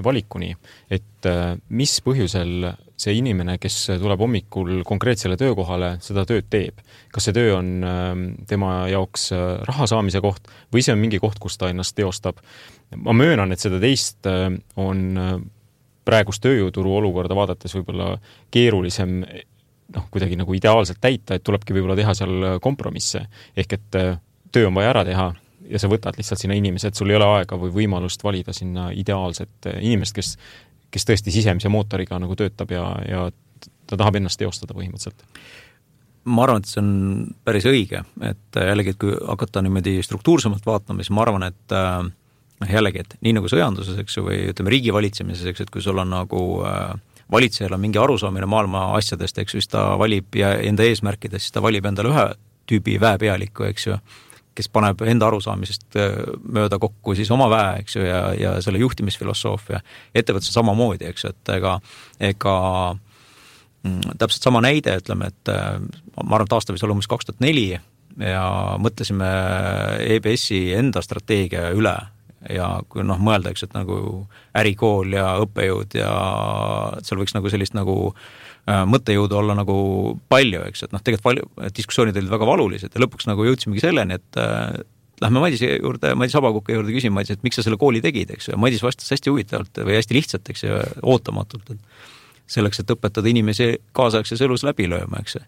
valikuni, et äh, mis põhjusel see inimene, kes tuleb hommikul konkreetsele töökohale, seda tööd teeb. kas see töö on ähm, tema jaoks äh, raha saamise koht või see on mingi koht, kus ta ennast teostab. ma möönan, et seda teist äh, on praegust tööjõuturu olukorda vaadates võib-olla keerulisem noh, kuidagi nagu ideaalselt täita, et tulebki võib-olla teha seal kompromisse. ehk et äh, töö on vaja ära teha ja sa võtad lihtsalt sinna inimese, et sul ei ole aega või võimalust valida sinna ideaalset äh, inimest, kes, kes tõesti sisemise mootoriga nagu töötab ja, ja ta tahab ennast teostada põhimõtteliselt ma arvan, et see on päris õige, et äh, jällegi, et kui hakata niimoodi struktuursemalt vaatama, siis ma arvan, et noh, jällegi, et nii nagu sõjanduses, eks ju, või ütleme, riigivalitsemises, eks, et kui sul on nagu äh, valitsejal on mingi arusaamine maailma asjadest, eks ju, siis ta valib ja enda eesmärkidest, siis ta valib endale ühe tüübi väepealiku, eks ju, kes paneb enda arusaamisest äh, mööda kokku siis oma väe, eks ju, ja, ja selle juhtimisfilosoofia. ettevõttes samamoodi, eks ju, et ega, ega mm, täpselt sama näide, ütleme, et äh, ma arvan, et aasta võis olla umbes kaks tuhat neli ja mõtlesime EBS-i enda strateegia üle ja kui noh, mõelda, eks, et nagu ärikool ja õppejõud ja seal võiks nagu sellist nagu äh, mõttejõudu olla nagu palju, eks, et noh, tegelikult palju, diskussioonid olid väga valulised ja lõpuks nagu jõudsimegi selleni, et äh, lähme Madise juurde, Madis Abakuke juurde küsima, Madis, et miks sa selle kooli tegid, eks ju, ja Madis vastas hästi huvitavalt või hästi lihtsalt, eks ju, ootamatult, et selleks, et õpetada inimesi kaasaegses elus läbi lööma, eks.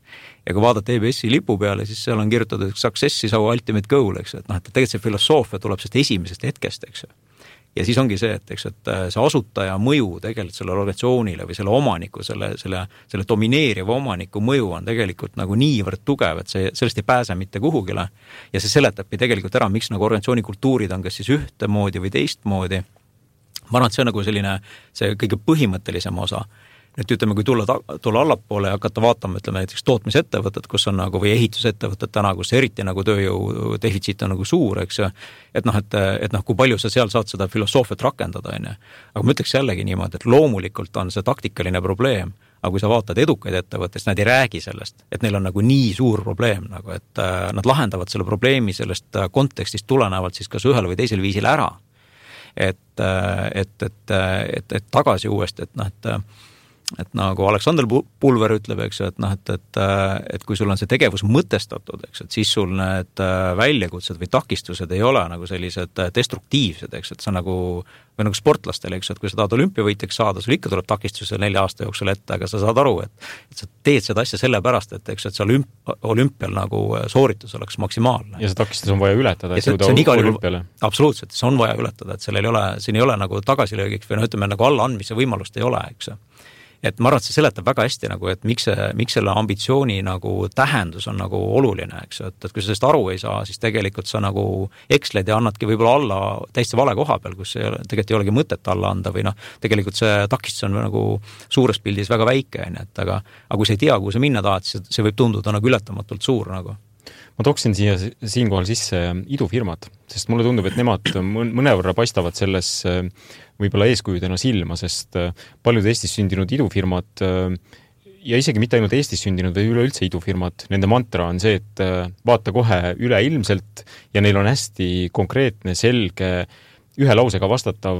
Ja kui vaadata EBS-i lipu peale, siis seal on kirjutatud success is our ultimate goal, eks. Et noh, et tegelikult see filosoofia tuleb sellest esimesest hetkest, eks. Ja siis ongi see, et eks, et äh, see asutaja mõju tegelikult sellele organisatsioonile või selle omaniku, selle, selle, selle domineeriva omaniku mõju on tegelikult nagu niivõrd tugev, et see, sellest ei pääse mitte kuhugile. ja see seletabki tegelikult ära, miks nagu organisatsiooni kultuurid on kas siis ühtemoodi või teistmoodi. Ma arvan, et see on nagu selline, see kõige põhimõttelisem osa et ütleme, kui tulla, tulla allapoole ja hakata vaatama, ütleme näiteks tootmisettevõtted, kus on nagu või ehitusettevõtted täna, kus eriti nagu tööjõu defitsiit on nagu suur, eks ju. et noh, et, et noh, kui palju sa seal saad seda filosoofiat rakendada, on ju. aga ma ütleks jällegi niimoodi, et loomulikult on see taktikaline probleem aga kui sa vaatad edukaid ettevõtteid, siis nad ei räägi sellest, et neil on nagu nii suur probleem nagu, et äh, nad lahendavad selle probleemi sellest äh, kontekstist tulenevalt siis kas ühel või teisel viisil ära. et, äh, et, et, et, et tagasi uuesti, et noh, et et nagu Aleksander Pulver ütleb, eks ju, et noh, et, et, et kui sul on see tegevus mõtestatud, eks, et siis sul need äh, väljakutsed või takistused ei ole nagu sellised äh, destruktiivsed, eks, et see on nagu või nagu sportlastel, eks ju, et kui sa tahad olümpiavõitjaks saada, sul ikka tuleb takistusi nelja aasta jooksul ette, aga sa saad aru, et et sa teed seda asja sellepärast, et eks, et see olümp-, olümpial nagu äh, sooritus oleks maksimaalne. ja see takistus on vaja ületada, et jõuda olümpiale. absoluutselt, see on vaja ületada, et sellel ei ole, siin ei ole nagu tagasilöögiks või noh, ütleme nagu allaandmise võimalust ei ole, eks ju et ma arvan, et see seletab väga hästi nagu, et miks see, miks selle ambitsiooni nagu tähendus on nagu oluline, eks ju, et, et kui sa sellest aru ei saa, siis tegelikult sa nagu eksled ja annadki võib-olla alla täiesti vale koha peal, kus ei ole, tegelikult ei olegi mõtet alla anda või noh, tegelikult see takistus on nagu suures pildis väga väike, on ju, et aga aga kui sa ei tea, kuhu sa minna tahad, siis see võib tunduda nagu ületamatult suur nagu ma tooksin siia siinkohal sisse idufirmad, sest mulle tundub, et nemad mõnevõrra paistavad selles võib-olla eeskujudena silma, sest äh, paljud Eestis sündinud idufirmad äh, ja isegi mitte ainult Eestis sündinud või üleüldse idufirmad, nende mantra on see, et äh, vaata kohe üleilmselt ja neil on hästi konkreetne, selge, ühe lausega vastatav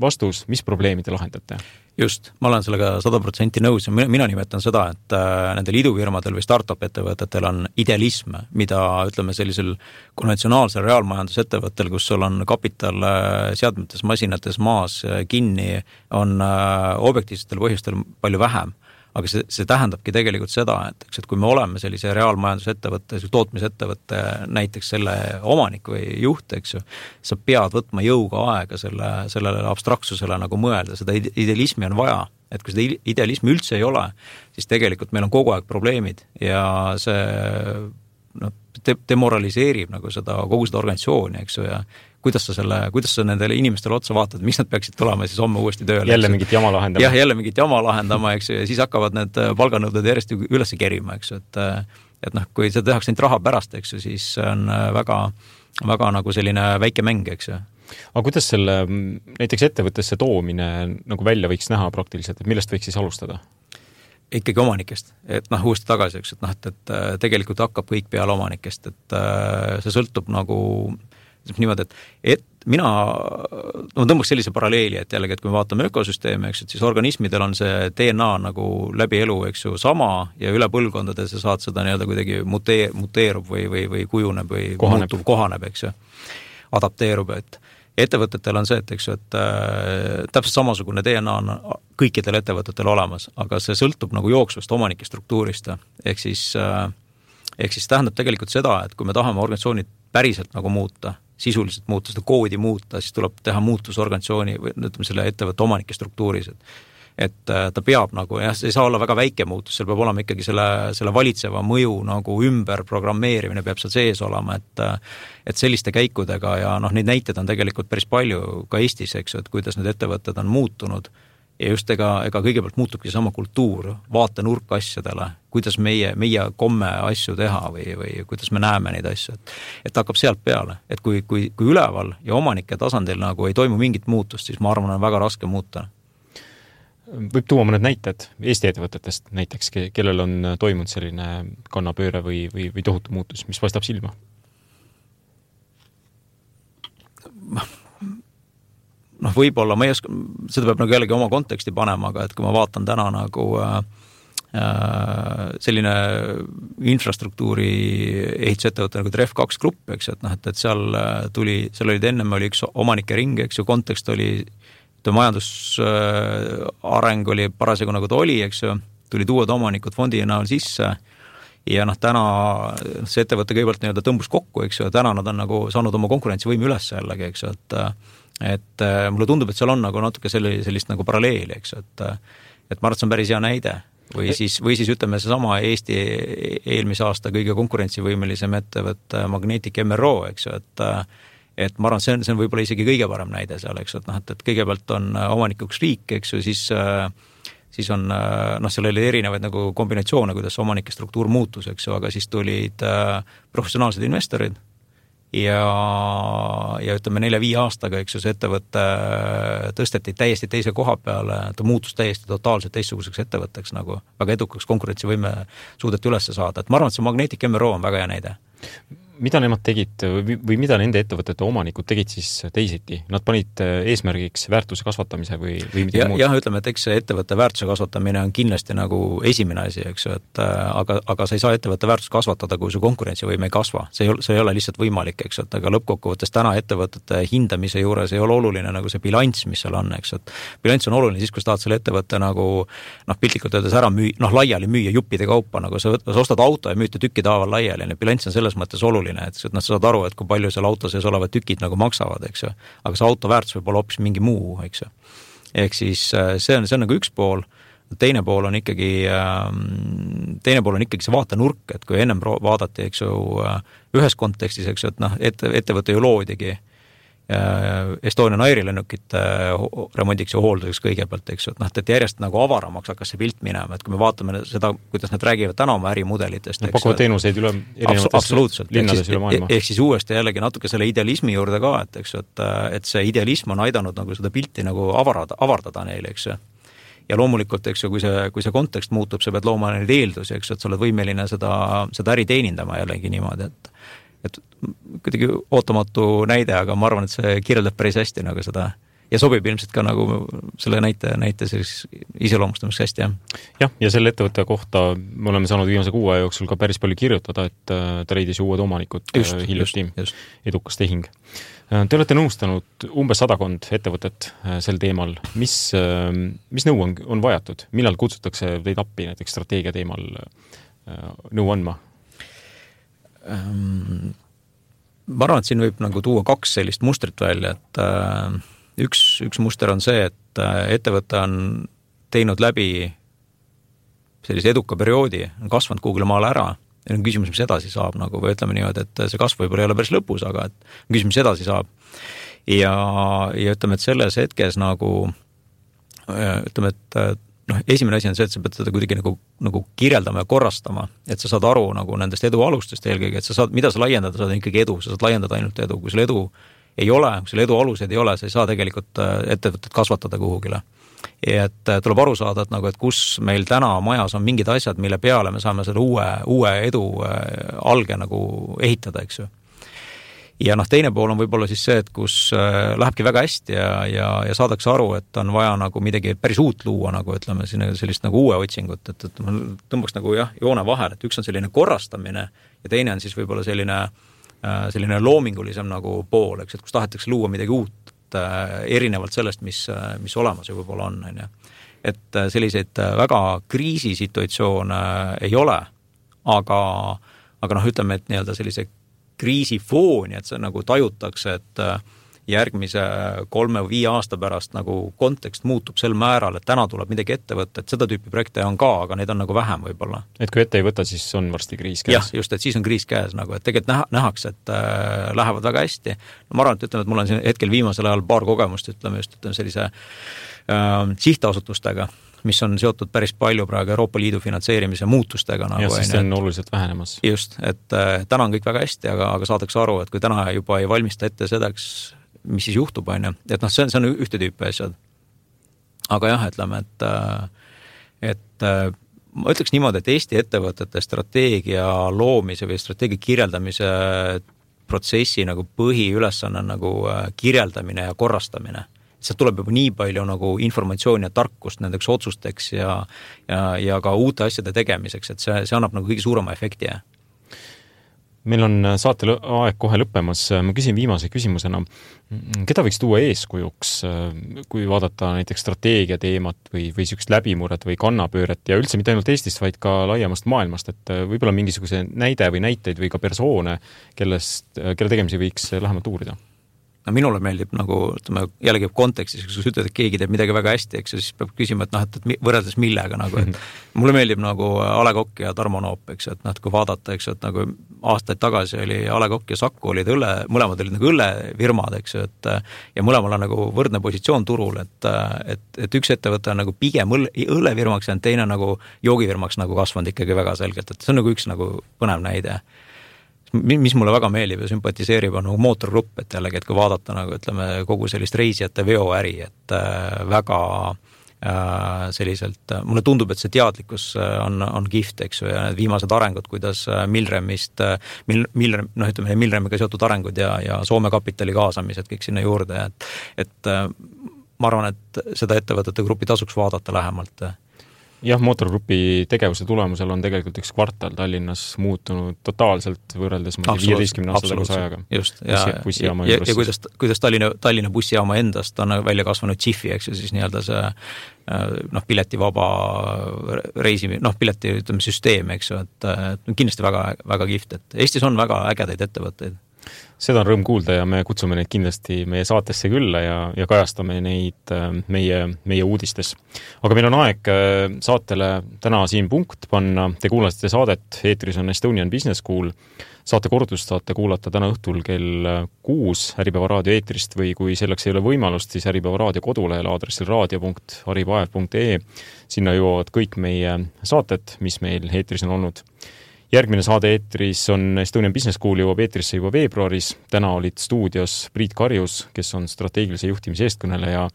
vastus, mis probleemi te lahendate just, ma olen sellega sada protsenti nõus ja mina, mina nimetan seda, et äh, nendel idufirmadel või startup ettevõtetel on idealism, mida ütleme, sellisel konventsionaalsel reaalmajandusettevõttel, kus sul on kapital äh, seadmetes, masinates maas äh, kinni, on objektiivsetel põhjustel palju vähem aga see, see tähendabki tegelikult seda, et eks, et kui me oleme sellise reaalmajandusettevõtte, tootmisettevõtte näiteks selle omanik või juht, eks ju, sa pead võtma jõuga aega selle, sellele abstraktsusele nagu mõelda, seda idealismi on vaja. et kui seda idealismi üldse ei ole, siis tegelikult meil on kogu aeg probleemid ja see noh, demoraliseerib nagu seda, kogu seda organisatsiooni, eks ju, ja kuidas sa selle, kuidas sa nendele inimestele otsa vaatad, miks nad peaksid tulema siis homme uuesti tööle? jälle mingit jama lahendama. jah, jälle mingit jama lahendama, eks ju, ja siis hakkavad need äh, palganõuded järjest üles kerima, eks ju, et äh, et noh, kui seda tehakse ainult raha pärast, eks ju, siis see on äh, väga, väga nagu selline väike mäng, eks ju aga kuidas selle näiteks ettevõttesse toomine nagu välja võiks näha praktiliselt, et millest võiks siis alustada? ikkagi omanikest, et noh, uuesti tagasi, eks, et noh, et, et tegelikult hakkab kõik peale omanikest, et see sõltub nagu niimoodi, et, et mina, no ma tõmbaks sellise paralleeli, et jällegi, et kui me vaatame ökosüsteeme, eks, et siis organismidel on see DNA nagu läbi elu, eks ju, sama ja üle põlvkondade sa saad seda nii-öelda kuidagi mutee-, muteerub või, või, või kujuneb või kohaneb. muutub, kohaneb, eks ju, adapteerub, et ettevõtetel on see, et eks ju, et äh, täpselt samasugune DNA on kõikidel ettevõtetel olemas, aga see sõltub nagu jooksvast omanike struktuurist, ehk siis äh, ehk siis tähendab tegelikult seda, et kui me tahame organisatsiooni päriselt nagu muuta, sisuliselt muuta, seda koodi muuta, siis tuleb teha muutus organisatsiooni või ütleme, selle ettevõtte omanike struktuuris, et et äh, ta peab nagu jah, see ei saa olla väga väike muutus, seal peab olema ikkagi selle, selle valitseva mõju nagu ümberprogrammeerimine peab seal sees olema, et äh, et selliste käikudega ja noh, neid näiteid on tegelikult päris palju ka Eestis, eks ju, et kuidas need ettevõtted on muutunud ja just ega, ega kõigepealt muutubki seesama kultuur, vaatenurk asjadele, kuidas meie, meie komme asju teha või, või kuidas me näeme neid asju, et et hakkab sealt peale, et kui, kui, kui üleval ja omanike tasandil nagu ei toimu mingit muutust, siis ma arvan, on väga raske muuta. võib tuua mõned näited Eesti ettevõtetest näiteks, kellel on toimunud selline kannapööre või, või, või tohutu muutus, mis paistab silma? Noh, võib-olla ma ei oska, seda peab nagu jällegi oma konteksti panema, aga et kui ma vaatan täna nagu äh, äh selline infrastruktuuri ehitusettevõte nagu Tref2 Grupp, eks ju, et noh, et, et seal äh, tuli, seal olid ennem oli üks omanike ring, eks ju, kontekst oli, ütleme majandusareng äh, oli parasjagu nagu ta oli, eks ju, tulid uued omanikud fondi näol sisse ja noh, täna see ettevõte kõigepealt nii-öelda tõmbus kokku, eks ju, ja täna nad on nagu saanud oma konkurentsivõime üles jällegi, eks ju, et et äh, mulle tundub, et seal on nagu natuke selle, sellist nagu paralleeli, eks ju, et et ma arvan, et see on päris hea näide. või siis, või siis ütleme, seesama Eesti eelmise aasta kõige konkurentsivõimelisem ettevõte Magnetic MRO, eks ju, et et ma arvan, see on, see on võib-olla isegi kõige parem näide seal, eks ju, et noh, et, et kõigepealt on omanikuks riik, eks ju, siis siis on noh, seal oli erinevaid nagu kombinatsioone, kuidas omanike struktuur muutus, eks ju, aga siis tulid professionaalsed investorid ja, ja ütleme, nelja-viie aastaga, eks ju, see ettevõte tõsteti täiesti teise koha peale, ta muutus täiesti totaalselt teistsuguseks ettevõtteks nagu, väga edukaks, konkurentsivõime suudeti üles saada, et ma arvan, et see Magnetic MRO on väga hea näide mida nemad tegid või, või mida nende ettevõtete omanikud tegid siis teisiti? Nad panid äh, eesmärgiks väärtuse kasvatamise või, või midagi ja, muud? jah, ütleme, et eks see ettevõtte väärtuse kasvatamine on kindlasti nagu esimene asi, eks ju, et äh, aga, aga sa ei saa ettevõtte väärtust kasvatada, kui su konkurentsivõime ei kasva. see ei ole, see ei ole lihtsalt võimalik, eks ju, et aga lõppkokkuvõttes täna ettevõtete hindamise juures ei ole oluline nagu see bilanss, mis seal on, eks ju, et bilanss on oluline siis, kui sa tahad selle ettevõtte nagu noh, piltlikult öeldes ära müü-, noh, laiali müüa juppide kaupa, nagu sa, sa ostad auto ja müüd ta tükkide haaval laiali, on ju, bilanss on selles mõttes oluline oluline, et, et nad saavad aru, et kui palju seal auto sees olevad tükid nagu maksavad, eks ju. aga see auto väärtus võib olla hoopis mingi muu, eks ju. ehk siis äh, see on, see on nagu üks pool, teine pool on ikkagi, ähm, teine pool on ikkagi see vaatenurk, et kui ennem vaadati, eks ju, ühes kontekstis, eks ju, et noh, ette, ettevõte ju loodigi Estonian Airi lennukite remondiks ja hoolduseks kõigepealt, eks ju, et noh, et järjest nagu avaramaks hakkas see pilt minema, et kui me vaatame seda, kuidas nad räägivad täna oma ärimudelitest. Nad pakuvad teenuseid üle erinevates linnades üle maailma. ehk siis uuesti jällegi natuke selle idealismi juurde ka, et eks ju, et, et see idealism on aidanud nagu seda pilti nagu avarada, avardada neile, eks ju ja loomulikult, eks ju, kui see, kui see kontekst muutub, sa pead looma neid eeldusi, eks ju, et sa oled võimeline seda, seda äri teenindama jällegi niimoodi, et et kuidagi ootamatu näide, aga ma arvan, et see kirjeldab päris hästi nagu seda ja sobib ilmselt ka nagu selle näite, näite selliseks iseloomustamiseks hästi, jah. jah, ja selle ettevõtte kohta me oleme saanud viimase kuu aja jooksul ka päris palju kirjutada, et äh, ta leidis uued omanikud äh, hiljuti, edukas tehing. Äh, te olete nõustanud umbes sadakond ettevõtet sel teemal, mis, mis nõu on, on vajatud, millal kutsutakse teid appi näiteks strateegia teemal nõu andma? Ehm, ma arvan, et siin võib nagu tuua kaks sellist mustrit välja, et äh, üks, üks muster on see, et äh, ettevõte on teinud läbi sellise eduka perioodi, on kasvanud kuhugile maale ära ja on küsimus, mis edasi saab nagu või ütleme niimoodi, et see kasv võib-olla ei ole päris lõpus, aga et küsimus, mis edasi saab. ja, ja ütleme, et selles hetkes nagu ütleme, et noh, esimene asi on see, et sa pead seda kuidagi nagu, nagu kirjeldama ja korrastama, et sa saad aru nagu nendest edu alustest eelkõige, et sa saad, mida sa laiendada saad, on ikkagi edu, sa saad laiendada ainult edu, kui sul edu ei ole, kui sul edu aluseid ei ole, sa ei saa tegelikult äh, ettevõtet kasvatada kuhugile. et äh, tuleb aru saada, et nagu, et kus meil täna majas on mingid asjad, mille peale me saame selle uue, uue edu äh, alge nagu ehitada, eks ju ja noh, teine pool on võib-olla siis see, et kus äh, lähebki väga hästi ja, ja, ja saadakse aru, et on vaja nagu midagi päris uut luua, nagu ütleme, sellist nagu uue otsingut, et, et ma tõmbaks nagu jah, joone vahele, et üks on selline korrastamine ja teine on siis võib-olla selline, äh, selline loomingulisem nagu pool, eks, et kus tahetakse luua midagi uut, äh, erinevalt sellest, mis, mis olemas ju võib-olla on, on ju. et selliseid väga kriisisituatsioone ei ole, aga, aga noh, ütleme, et nii-öelda sellise kriisifooni, et see nagu tajutakse, et äh, järgmise kolme või viie aasta pärast nagu kontekst muutub sel määral, et täna tuleb midagi ette võtta, et seda tüüpi projekte on ka, aga neid on nagu vähem võib-olla. et kui ette ei võta, siis on varsti kriis käes? jah, just, et siis on kriis käes nagu, et tegelikult näha, nähakse, et äh, lähevad väga hästi. no ma arvan, et ütleme, et mul on siin hetkel viimasel ajal paar kogemust, ütleme just, ütleme sellise äh, sihtasutustega mis on seotud päris palju praegu Euroopa Liidu finantseerimise muutustega nagu. jah, sest see on oluliselt vähenemas. just, et äh, täna on kõik väga hästi, aga, aga saadakse aru, et kui täna juba ei valmista ette selleks, mis siis juhtub, on ju, et noh, see on, see on ühte tüüpi asjad. aga jah, ütleme, et, äh, et äh, ma ütleks niimoodi, et Eesti ettevõtete strateegia loomise või strateegia kirjeldamise protsessi nagu põhiülesanne on nagu äh, kirjeldamine ja korrastamine sealt tuleb juba nii palju nagu informatsiooni ja tarkust nendeks otsusteks ja ja, ja ka uute asjade tegemiseks, et see, see annab nagu kõige suurema efekti meil on saate aeg kohe lõppemas, ma küsin viimase küsimusena, keda võiks tuua eeskujuks, kui vaadata näiteks strateegia teemat või, või niisugust läbimurret või kannapööret ja üldse mitte ainult Eestist, vaid ka laiemast maailmast, et võib-olla mingisuguse näide või näiteid või ka persoone, kellest, kelle tegemisi võiks lähemalt uurida no minule meeldib nagu ütleme jällegi kontekstis, kui sa ütled, et keegi teeb midagi väga hästi, eks ju, siis peab küsima, et noh, et, et võrreldes millega nagu, et mulle meeldib nagu A Le Coq ja Tarmo Noop, eks ju, et noh, et kui vaadata, eks ju, et nagu aastaid tagasi oli A Le Coq ja Saku olid õlle, mõlemad olid nagu õllefirmad, eks ju, et ja mõlemal on nagu võrdne positsioon turul, et, et, et üks ettevõte on nagu pigem õlle, õllefirmaks jäänud, teine nagu joogifirmaks nagu kasvanud ikkagi väga selgelt, et see on nagu üks nagu põnev näide mis mulle väga meeldib ja sümpatiseerib, on nagu mootorgrupp, et jällegi, et kui vaadata nagu ütleme, kogu sellist reisijate veoäri, et äh, väga äh, selliselt, mulle tundub, et see teadlikkus äh, on, on kihvt, eks ju, ja need viimased arengud, kuidas Milremist, Mil-, Milrem, noh, ütleme Milremiga seotud arengud ja, ja Soome kapitali kaasamised kõik sinna juurde, et et ma arvan, et seda ettevõtete gruppi tasuks vaadata lähemalt jah, mootorgrupi tegevuse tulemusel on tegelikult üks kvartal Tallinnas muutunud totaalselt võrreldes viieteistkümne aasta taguse ajaga. just, ja, ja, ja, ja kuidas, kuidas Tallinna, Tallinna bussijaama endast on välja kasvanud Jiffy, eks ju, siis nii-öelda see äh, noh, piletivaba reisi, noh, pileti ütleme süsteem, eks ju, et kindlasti väga, väga kihvt, et Eestis on väga ägedaid ettevõtteid seda on rõõm kuulda ja me kutsume neid kindlasti meie saatesse külla ja, ja kajastame neid äh, meie, meie uudistes. aga meil on aeg äh, saatele täna siin punkt panna, te kuulasite saadet, eetris on Estonian Business School, saate kordust saate kuulata täna õhtul kell kuus Äripäeva raadio eetrist või kui selleks ei ole võimalust, siis Äripäeva raadio kodulehel aadressil raadio.haripaev.ee. sinna jõuavad kõik meie saated, mis meil eetris on olnud järgmine saade eetris on Estonian Business School, jõuab eetrisse juba veebruaris. täna olid stuudios Priit Karjus, kes on strateegilise juhtimise eestkõneleja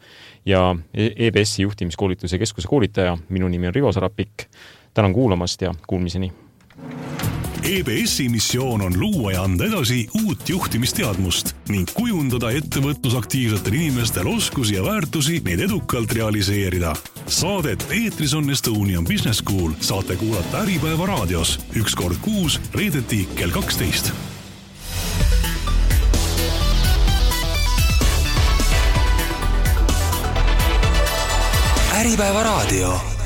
ja EBS-i juhtimiskoolituse keskuse koolitaja. minu nimi on Rivo Sarapik. tänan kuulamast ja kuulmiseni EBS-i missioon on luua ja anda edasi uut juhtimisteadmust ning kujundada ettevõtlusaktiivsetel inimestel oskusi ja väärtusi neid edukalt realiseerida. saadet Eetris on Estonian Business School saate kuulata Äripäeva raadios üks kord kuus reedeti kell kaksteist. Äripäeva raadio